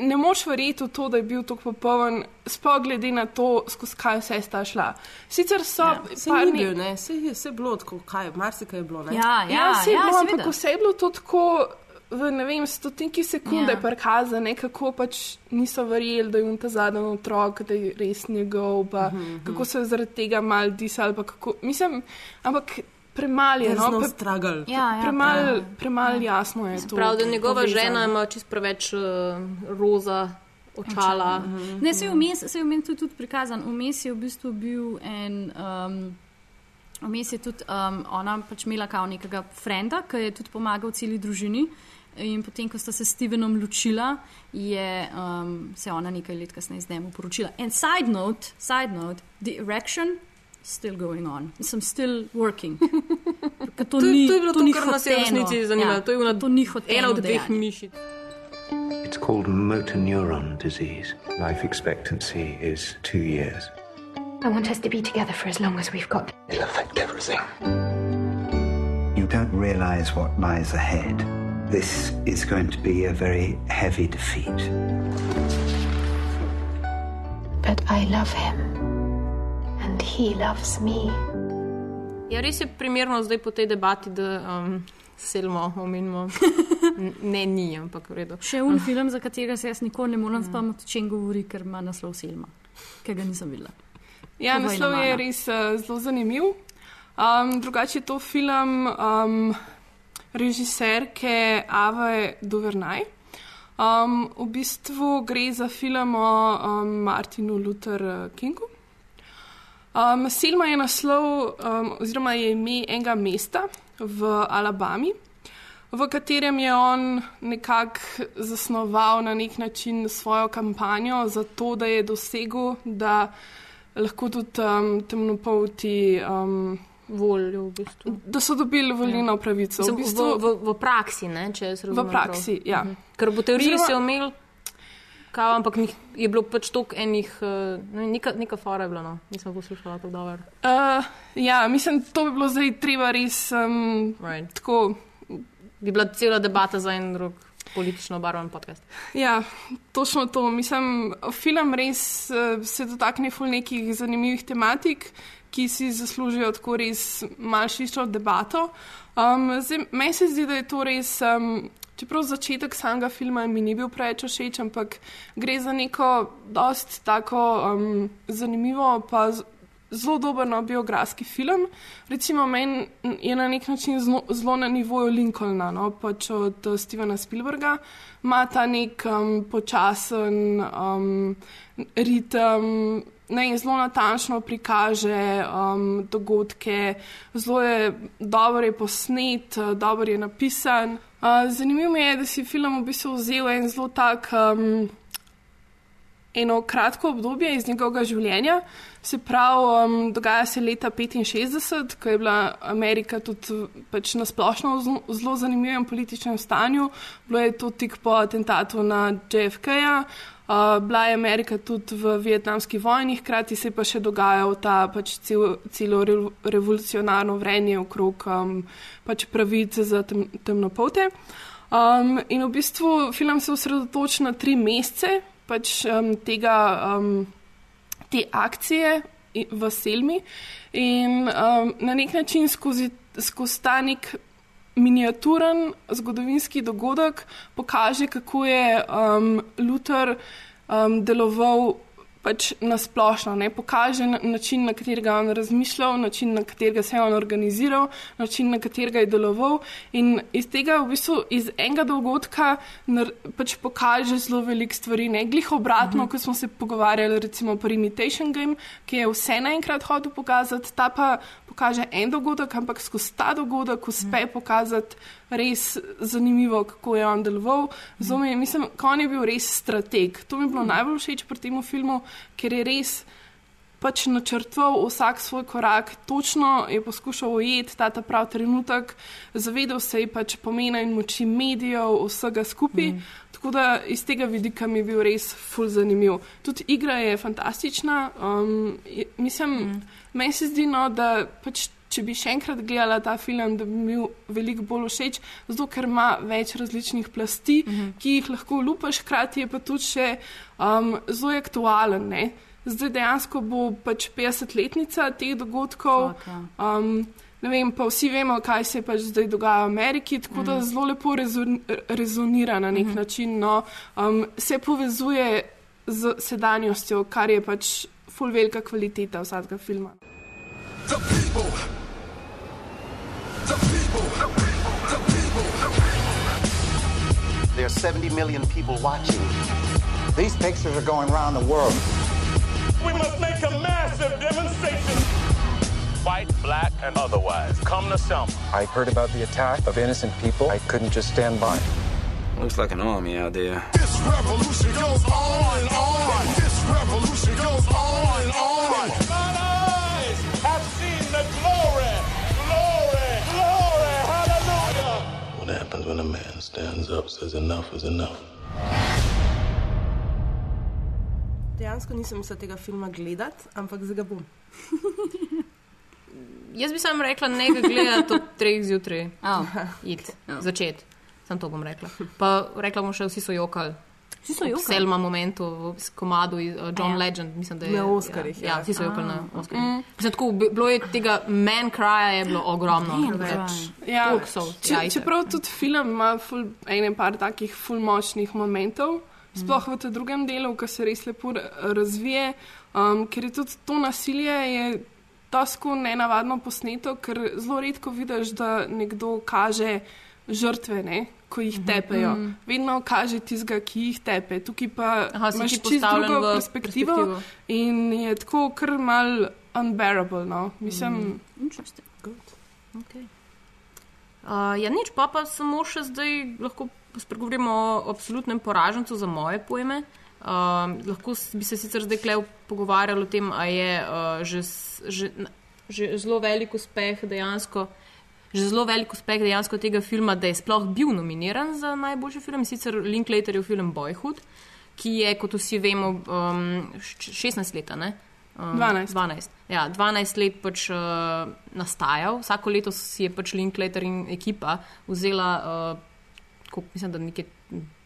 ne moš verjeti v to, da je bil tako popoln, sploh glede na to, skozi kaj vse sta šla. Sicer so ja, Se ni bil, ne, se je se je bilo tako, kaj, marsikaj je bilo, ne. Ja, ja, se je ja, bilo, ampak vse je bilo to tako. V ne vem, stotinki sekunde Ja. je prikazano, kako pač niso verjeli, da je on ta zadnji otrok, da je res njegov, pa uh Mhm, -huh. kako so zaradi tega mal disali. pa Kako, mislim, ampak premalo je. No, pre, struggle. Ja, ja, premalo prav. premal jasno je to. Prav, da njegova povezano. žena ima čist preveč uh, roza očala. Mhm. Ne, se je vmes, se je vmes tudi, tudi prikazan. Vmes je v bistvu bil en. Um, Vmes je tudi um, ona pač imela kao nekega frenda, ki je tudi pomagal celi družini. In potem, ko sta se s Stevenom ločila, je um, se ona nekaj let kasneje z njim poročila. In side note, side note, the erection still going on. Sem still working. <laughs> To, To je- ni, to je bilo to, ni kar nas je v resnici zanimalo. Ja, To je ona- to ni hoteno ena od dveh mišic. It's called motor neuron disease. Life expectancy is two years. I want us to be together for as long as we've got. It'll affect everything. You don't realize what lies ahead. This is going to be a very heavy defeat. But I love him. And he loves me. Ja, res je primerno zdaj po tej debati, da um, selmo omenimo. <laughs> Ne, ni, ampak v redu. Še un film, za katerega se jaz nikoli ne morem spomniti, o čem govori, ker ima naslov Selma, ki ga nisem videla. Ja, Povej naslov je res uh, zelo zanimiv. Um, drugače je to film um, režiserke Ave Duvernay. Um, v bistvu gre za film o um, Martinu Luther eh, Kingu. Um, Selma je naslov, um, oziroma je ime enega mesta v Alabami, v katerem je on nekako zasnoval na nek način svojo kampanjo za to, da je dosegel, da lahko tudi um, temnopolti. Um, Voljo, v bistvu. Da so dobili volilno pravico. Mislim, V, bistvu, v, v, v praksi, ne, če jaz razumem. v praksi, prav. ja. Mhm. Ker v teoriji Oziroma- se je imel, kao, ampak je bilo pač toliko enih, uh, neka, neka fora je bila, no. nisem poslušala tako dobro. Uh, ja, mislim, to bi bilo zdaj treba res um, right. tako. Bi bila cela debata za en drug politično obarvan podcast. Ja, točno to. Mislim, film res uh, se dotakne ful nekih zanimivih tematik, ki si zaslužijo tako res malšišo debato. Um, zdaj, meni se zdi, da je to res. Um, Čeprav začetek samega filma mi ni bil preveč všeč, ampak gre za neko dost tako um, zanimivo, pa zelo dober no, biografski film. Recimo, meni je na nek način zlo, zelo na nivoju Lincolna, no, pač od uh, Stevena Spielberga. Ima ta nek um, počasen um, ritem, ne, zelo natančno prikaže um, dogodke, zelo je dobro je posnet, uh, dobro je napisan. Uh, zanimivo mi je, da si film v bistvu vzel en zelo tak. Um, eno kratko obdobje iz njegovega življenja. Se pravi, um, dogaja se leta 65, ko je bila Amerika tudi pač na splošno v zelo- zanimivem političnem stanju. Bilo je to tik po atentatu na JFK-ja. Uh, bila je Amerika tudi v vietnamski vojni, hkrati se je pa še dogajal ta pač cel, celo rev- revolucionarno vrenje okrog um, pač pravice za tem, temnopolte. Um, in v bistvu film se osredotoča na tri mesece pač, um, tega, um, te akcije v Selmi. In um, na nek način skozi, skozi ta nek miniaturen zgodovinski dogodek pokaže, kako je um, Luther um, deloval pač nasplošno, ne pokaže na, način, na katerega je on razmišljal, način, na katerega se je on organiziral, način, na katerega je deloval. In iz tega, v bistvu, iz enega dogodka, pač pokaže zelo veliko stvari. Ne glih obratno, mhm. ko smo se pogovarjali, recimo, pri Imitation Game, ki je vse naenkrat hotel pokazati, ta pa pokaže en dogodek, ampak skozi ta dogodek uspe mhm. pokazati res zanimivo, kako je on deloval. Zome, mislim, kon je bil res strateg. To mi je bilo najbolj všeč pri tem filmu, ker je res pač načrtoval vsak svoj korak, točno je poskušal ujeti ta, ta prav trenutek, zavedal se je pač pomena in moči medijev, vsega skupaj. Mm. Tako da iz tega vidika mi je bil res ful zanimiv. Tudi igra je fantastična. Um, je, mislim, mm. meni se zdi, no, da pač če bi še enkrat gledala ta film, da bi mi bil veliko bolj všeč, zato ker ima več različnih plasti, uh mhm. -huh. ki jih lahko lupaš, hkrati je pa tudi še um, zelo aktualen. Ne? Zdaj dejansko bo pač 50-letnica teh dogodkov. Um, ne vem, pa vsi vemo, kaj se pač zdaj dogaja v Ameriki, tako da mhm. zelo lepo rezon, rezonira na nek mhm. -huh. način, no, um, se povezuje z sedanjostjo, kar je pač full velika kvaliteta vsakega filma. The people. There are 70 million people watching. These pictures are going around the world. We must make a massive demonstration. White, black, and otherwise. Come to Selma. I heard about the attack of innocent people. I couldn't just stand by. Looks like an army out there. This revolution goes on and on. This revolution goes stands up, says enough is enough. Dejansko nisem mislil tega filma gledati, ampak zdaj ga bom. <laughs> Jaz bi samo rekla, ne ga gledati od treh zjutraj. <laughs> Oh. Začeti. Sam to bom rekla. Pa rekla bom še, vsi so jokali. Vsi so jokali. Selma momentu, v komadu uh, John ja. Legend, mislim, da je. Na Oscarih. Ja, ja, vsi so jokali na Oscarih. Mm. Mislim, tako, bilo je tega man kraja, je bilo ogromno. Ja, ja, čeprav tudi film ima ful, ene par takih ful močnih momentov, sploh v tem drugem delu, ki se res lepo razvije, um, ker je tudi to nasilje. Je, Tasko nenavadno posneto, ker zelo redko vidiš, da nekdo kaže žrtve, ne? Ko jih mhm. tepejo. Mm -hmm. Vedno kaže tizga, ki jih tepe. Tukaj pa Aha, imaš čisto drugo perspektivo, perspektivo in je tako kar mal unbearable. No? Mislim, mm. interesting. Okay. Uh, ja, nič pa, pa samo še zdaj lahko spregovorimo o absolutnem poražencu za moje pojme. Uh, lahko bi se sicer zdaj klev pogovarjali o tem, ali je uh, že, že, že zelo velik uspeh dejansko že zelo velik uspeh dejansko tega filma, da je sploh bil nominiran za najboljši film, sicer Linklaterjev film Boyhood, ki je, kot vsi vemo, um, 16 let. Um, 12. 12. Ja, 12 let pač uh, nastajal, vsako leto si je pač Linklater in ekipa vzela, uh, koliko, mislim, da nekaj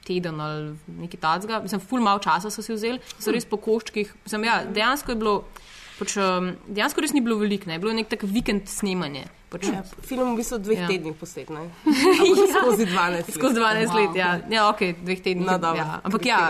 teden ali nekaj tacga, mislim, full mal časa so si vzeli, so res po koščkih. Mislim, ja, dejansko je bilo, pač, um, dejansko res ni bilo veliko, ne, bilo je nek tak vikend snemanje. Pač, ja, film v bistvu dveh ja. tednih posnet. <laughs> ja. Skozi 12 let. Skozi 12 wow. let, ja. ja, ok, dveh tednih. No, ja. Ampak ja,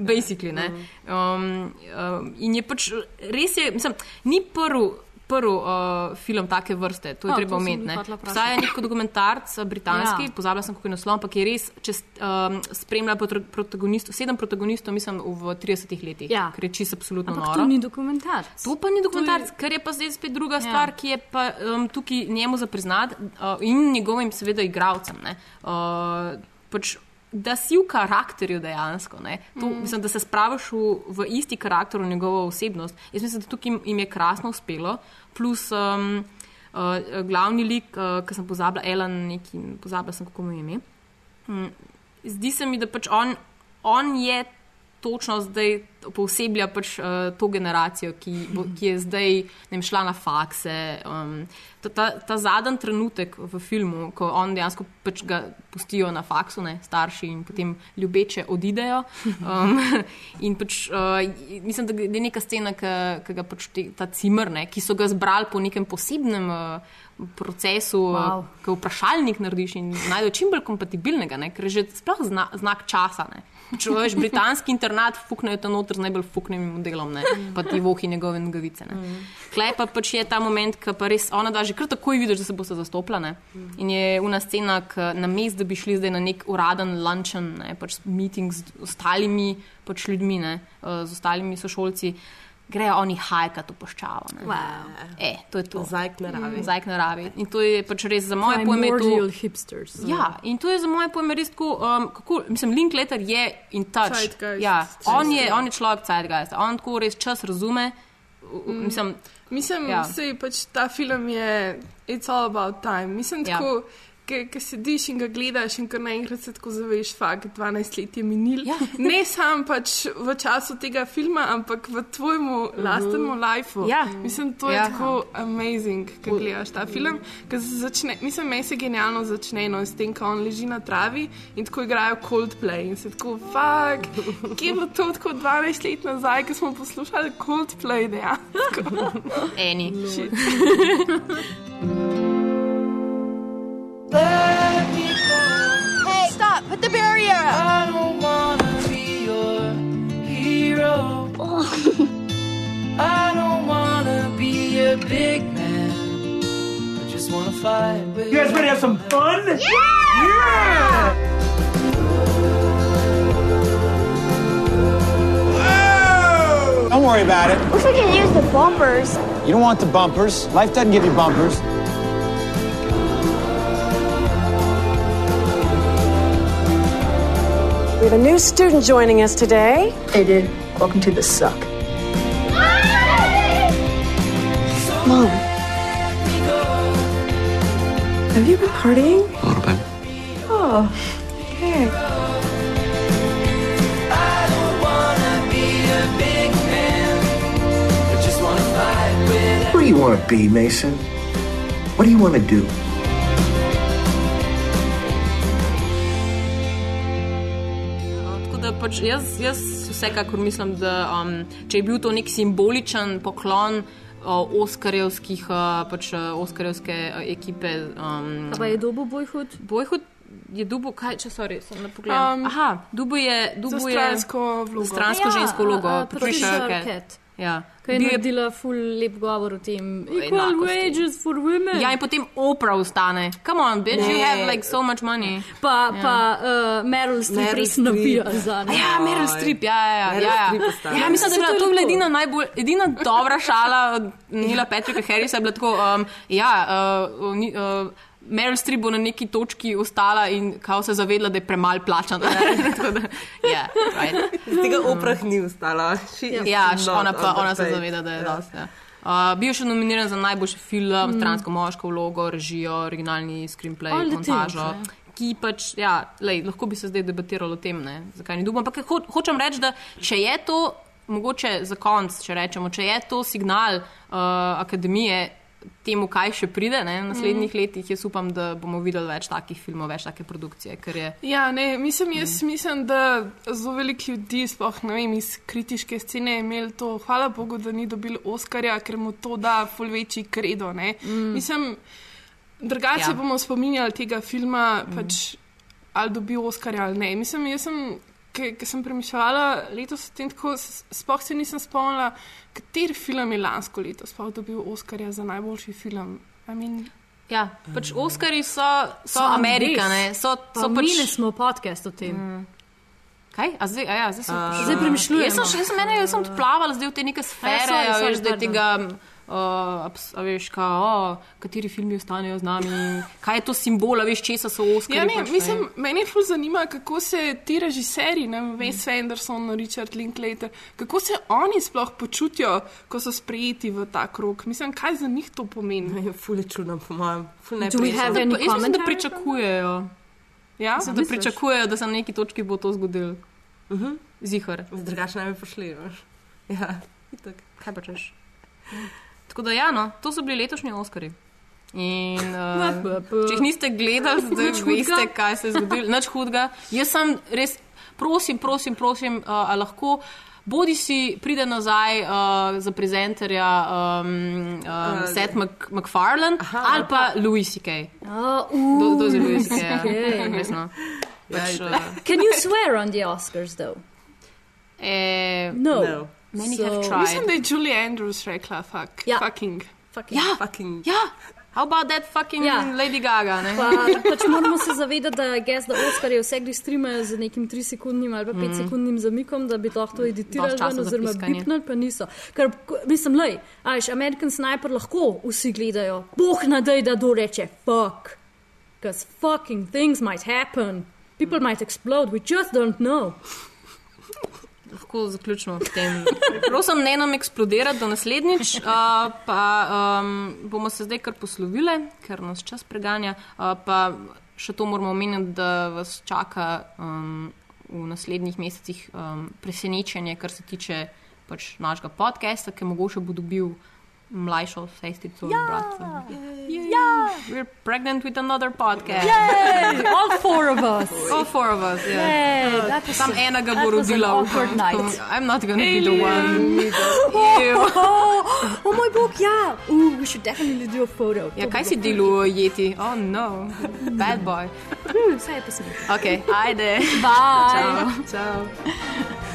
basically. Mm. Um, um, in je pač res, je, mislim, ni prvi prvi uh, film take vrste, to je oh, treba omeniti. Obstaja nek dokumentarc, uh, britanski, ja. pozabila sem, kako je naslov, ampak je res, če um, spremlja protagonistov, sedem protagonistov, mislim, v 30 letih, ja. ker je čisto absolutno noro. To ni dokumentarc. To pa ni dokumentarc, je... ker je pa zdaj spet druga ja. stvar, ki je pa um, tukaj njemu za priznati uh, in njegovim, seveda, igravcem. Uh, pač da si v karakterju dejansko. To, mm. mislim, da se spraviš v, v isti karakter, v njegovo osebnost. Jaz mislim, da tukaj jim je krasno uspelo. Plus um, uh, glavni lik, uh, ki sem pozabila, Elan, neki, pozabila sem, kako mu je ime. Mm. Zdi se mi, da pač on, on je točno zdaj posebja pač, uh, to generacijo, ki, bo, ki je zdaj vem, šla na fakse. Um, ta, ta, ta zadnji trenutek v filmu, ko on dejansko pač ga pustijo na faksu, ne, starši in potem ljubeče odidejo. Um, <laughs> in pač, uh, mislim, da je neka scena, ki ga pač te, ta cimer, ne, ki so ga zbrali po nekem posebnem. Uh, procesu, wow. ki vprašalnik narediš in najdeš čim bolj kompatibilnega, ne? ker je že sploh zna, znak časa. Ne? Če veš, britanski internat fuknejo ta noter z najbolj fuknenim modelom, ne? pa ti vohi njegove nogavice. Mm. Klej pa pač je ta moment, ko pa res ona da že kar takoj vidiš, da se bo se zastopila. Mm. In je una scena, ki na mest, da bi šli zdaj na nek uraden luncheon, ne? pač meeting z ostalimi pač ljudmi, ne? z ostalimi sošolci grejo oni hajkat v puščavo. Wow. E, to je to. Zajk naravi. Mm. Zajk naravi. In to je pač res za moje pojme. Primordial hipsters. Ja, in to je za moje pojme res tako, um, kako, mislim, Linklater je in touch. Zeitgeist. Ja, on je, on je človek Zeitgeist, on tako res čas razume. Mm. Mislim, Mislim, Ja. ja. sej, pač ta film je It's all about time. Mislim, Ja. Ki sediš in ga gledaš, in kar naenkrat se tako zaveš, fakt, 12 let je minil. Ja. <laughs> Ne sam pač v času tega filma, ampak v tvojemu uh -huh. lastnemu lifeu. Ja. Mislim, to je Ja. tako amazing, ko gledaš ta film. Začne, mislim, meni se genialno začne no, s tem, ko on leži na travi in tako igrajo Coldplay. In se tako, fakt, kje je bilo to tako 12 let nazaj, ko smo poslušali Coldplay <laughs> dejansko. eni. Shit. <laughs> Hey, stop! Put the barrier up! I don't wanna be your hero. <laughs> I don't wanna be a big man. I just wanna fight with You guys ready to have some fun? Yeah! Don't worry about it. Wish we could use the bumpers. You don't want the bumpers. Life doesn't give you bumpers. We have a new student joining us today. Hey, dude. Welcome to the suck. Mom. Have you been partying? A little bit. Oh, okay. What do you want to be, Mason? What do you want to do? Pač jaz, jaz vsekakor mislim, da um, če je bil to nek simboličen poklon uh, Oskarjevskih, uh, pač uh, Oskarjevske uh, ekipe. Um, Kaj pa je dobo Boyhood? Boyhood je dubo, kaj če so res, na pogled. Um, Aha, dubo je, dubo je stransko vlogo. stransko Ja, žensko vlogo, a, a, Ja. Ki je Bil naredila ful lep govor o tem. Equal enakosti. wages for women. Ja, in potem Oprah ustane. Come on, bitch, you Ne. have like so much money. Pa, Ja. pa uh, Meryl Streep Meryl res nabija za njo. Ja, Meryl Streep, ja, ja, ja. Meryl ja, ja. ja mislim, da je bila to bila edina, najbolj, edina dobra šala od Nila Patricka Harrisa. je bila Tako, um, ja, uh, ni, uh, Meryl Streep bo na neki točki ostala in kao se zavedla, da je premalo plačana. <laughs> Da, ja, right. Z tega oprah ni ustala. She Ja, ona, pa, ona se zaveda, da je Ja. dosti. Ja. Uh, bil je še nominiran za najboljši film, Mm. stransko moško vlogo, režijo, originalni screenplay, All montažo. things, ja. Ki pač, ja, lej, lahko bi se zdaj debatiralo o tem, ne, zakaj ni dubo. Ampak ho, hočem reči, da če je to, mogoče za konc, če rečemo, če je to signal uh, akademije temu, kaj še pride ne, v naslednjih mm. letih, jaz upam, da bomo videli več takih filmov, več take produkcije. Je, Ja, ne, mislim, jaz Mm. mislim, da zelo veliko ljudi, sploh ne vem, iz kritiške scene je imel to, hvala Bogu, da ni dobil Oskarja, ker mu to da ful večji kredo. Mm. Mislim, drugače ja. bomo spominjali tega filma, mm. pač ali dobil Oskarja ali ne. Mislim, jaz sem. Ker sem premišljala letos, tako, s- sploh se nisem spomnila, kateri film je lansko leto sploh dobil Oskarja za najboljši film. I mean, ja, pač Oskarji so, so, Some Amerika, days. ne, so, Pa so pač. imeli smo podcast o tem. Mm. Kaj? A zdaj, a ja, zdaj sem A. Zdaj premišljujemo. Jaz sem, jaz sem, mene, jaz sem odplavala zdaj v te neke sfere, sorry, a sorry, veš, da je pardon. Uh, abs- a veš, ka, oh, kateri filmi ostanejo z nami, kaj je to simbol, a veš, česa so Oskarji. Ja, ne, pač, mislim, meni je ful zanima, kako se ti režiserji, ne vem, Wes Anderson, Richard Linklater, kako se oni sploh počutijo, ko so sprejeti v ta krog. Mislim, kaj za njih to pomeni. Ful je čudno, po mojem. Jaz mislim, da pričakujejo. Ja, Mislim, da pričakujejo, da se na neki točki bo to zgodilo. Uh -huh. Zihar. Drugače ne bi prišli. veš. Ja, itak. Kaj pa češ? Tako da, ja, no, to so bili letošnji Oscari. In, <laughs> uh, če jih niste gledali, zdaj veste, kaj se je zgodilo. Nič hudega. Jaz sem res, prosim, prosim, prosim, uh, a lahko. Bodi si pride nazaj uh, za prezenterja um, um, Uh, Seth Mac MacFarlane ali pa Louis C.K. Uh, Do- Dozi Louis C.K. ja. <laughs> Okay. Res, no. Pač, uh, Can you swear on the Oscars, though? eh, No. No. Many So- have tried. Mislim, da je Julie Andrews rekla, fuck. Ja. Fucking. Fucking. Ja, Fucking. ja. How about that fucking Ja. Lady Gaga? Ne? Pa, <laughs> pač moramo se zavedati, da, guess, da Oscarje vse gre streamajo z nekim 3-sekundnim ali pa 5-sekundnim zamikom, da bi lahko to editirali Dosti časa ven, oziroma bipnili, pa niso. Ker, mislim, lej, ajš, American Sniper lahko vsi gledajo, boh nadej, da do reče fuck. Because fucking things might happen. People might explode, we just don't know. Lahko zaključimo s tem. Prosim, ne nam eksplodirati do naslednjič, uh, pa um, bomo se zdaj kar poslovile, ker nas čas preganja. Uh, pa še to moramo omeniti, da vas čaka um, v naslednjih mesecih um, presenečenje, kar se tiče pač našega podcasta, ki mogoče bo dobil mlajšo sestrico ja. in brata. Ja! We're pregnant with another podcast. Yay! <laughs> All four of us. All four of us, yeah. Yay, was Sam a- enega bo rodila. upam. night. I'm not gonna be the one. <laughs> <laughs> Oh, oh, oh moj bog, ja! Uh, we should definitely do a photo. Ja, kaj si delal, jeti? Oh, no, bad boy. Vse je posneto. Ok, ajde. Bye. Ciao. Ciao.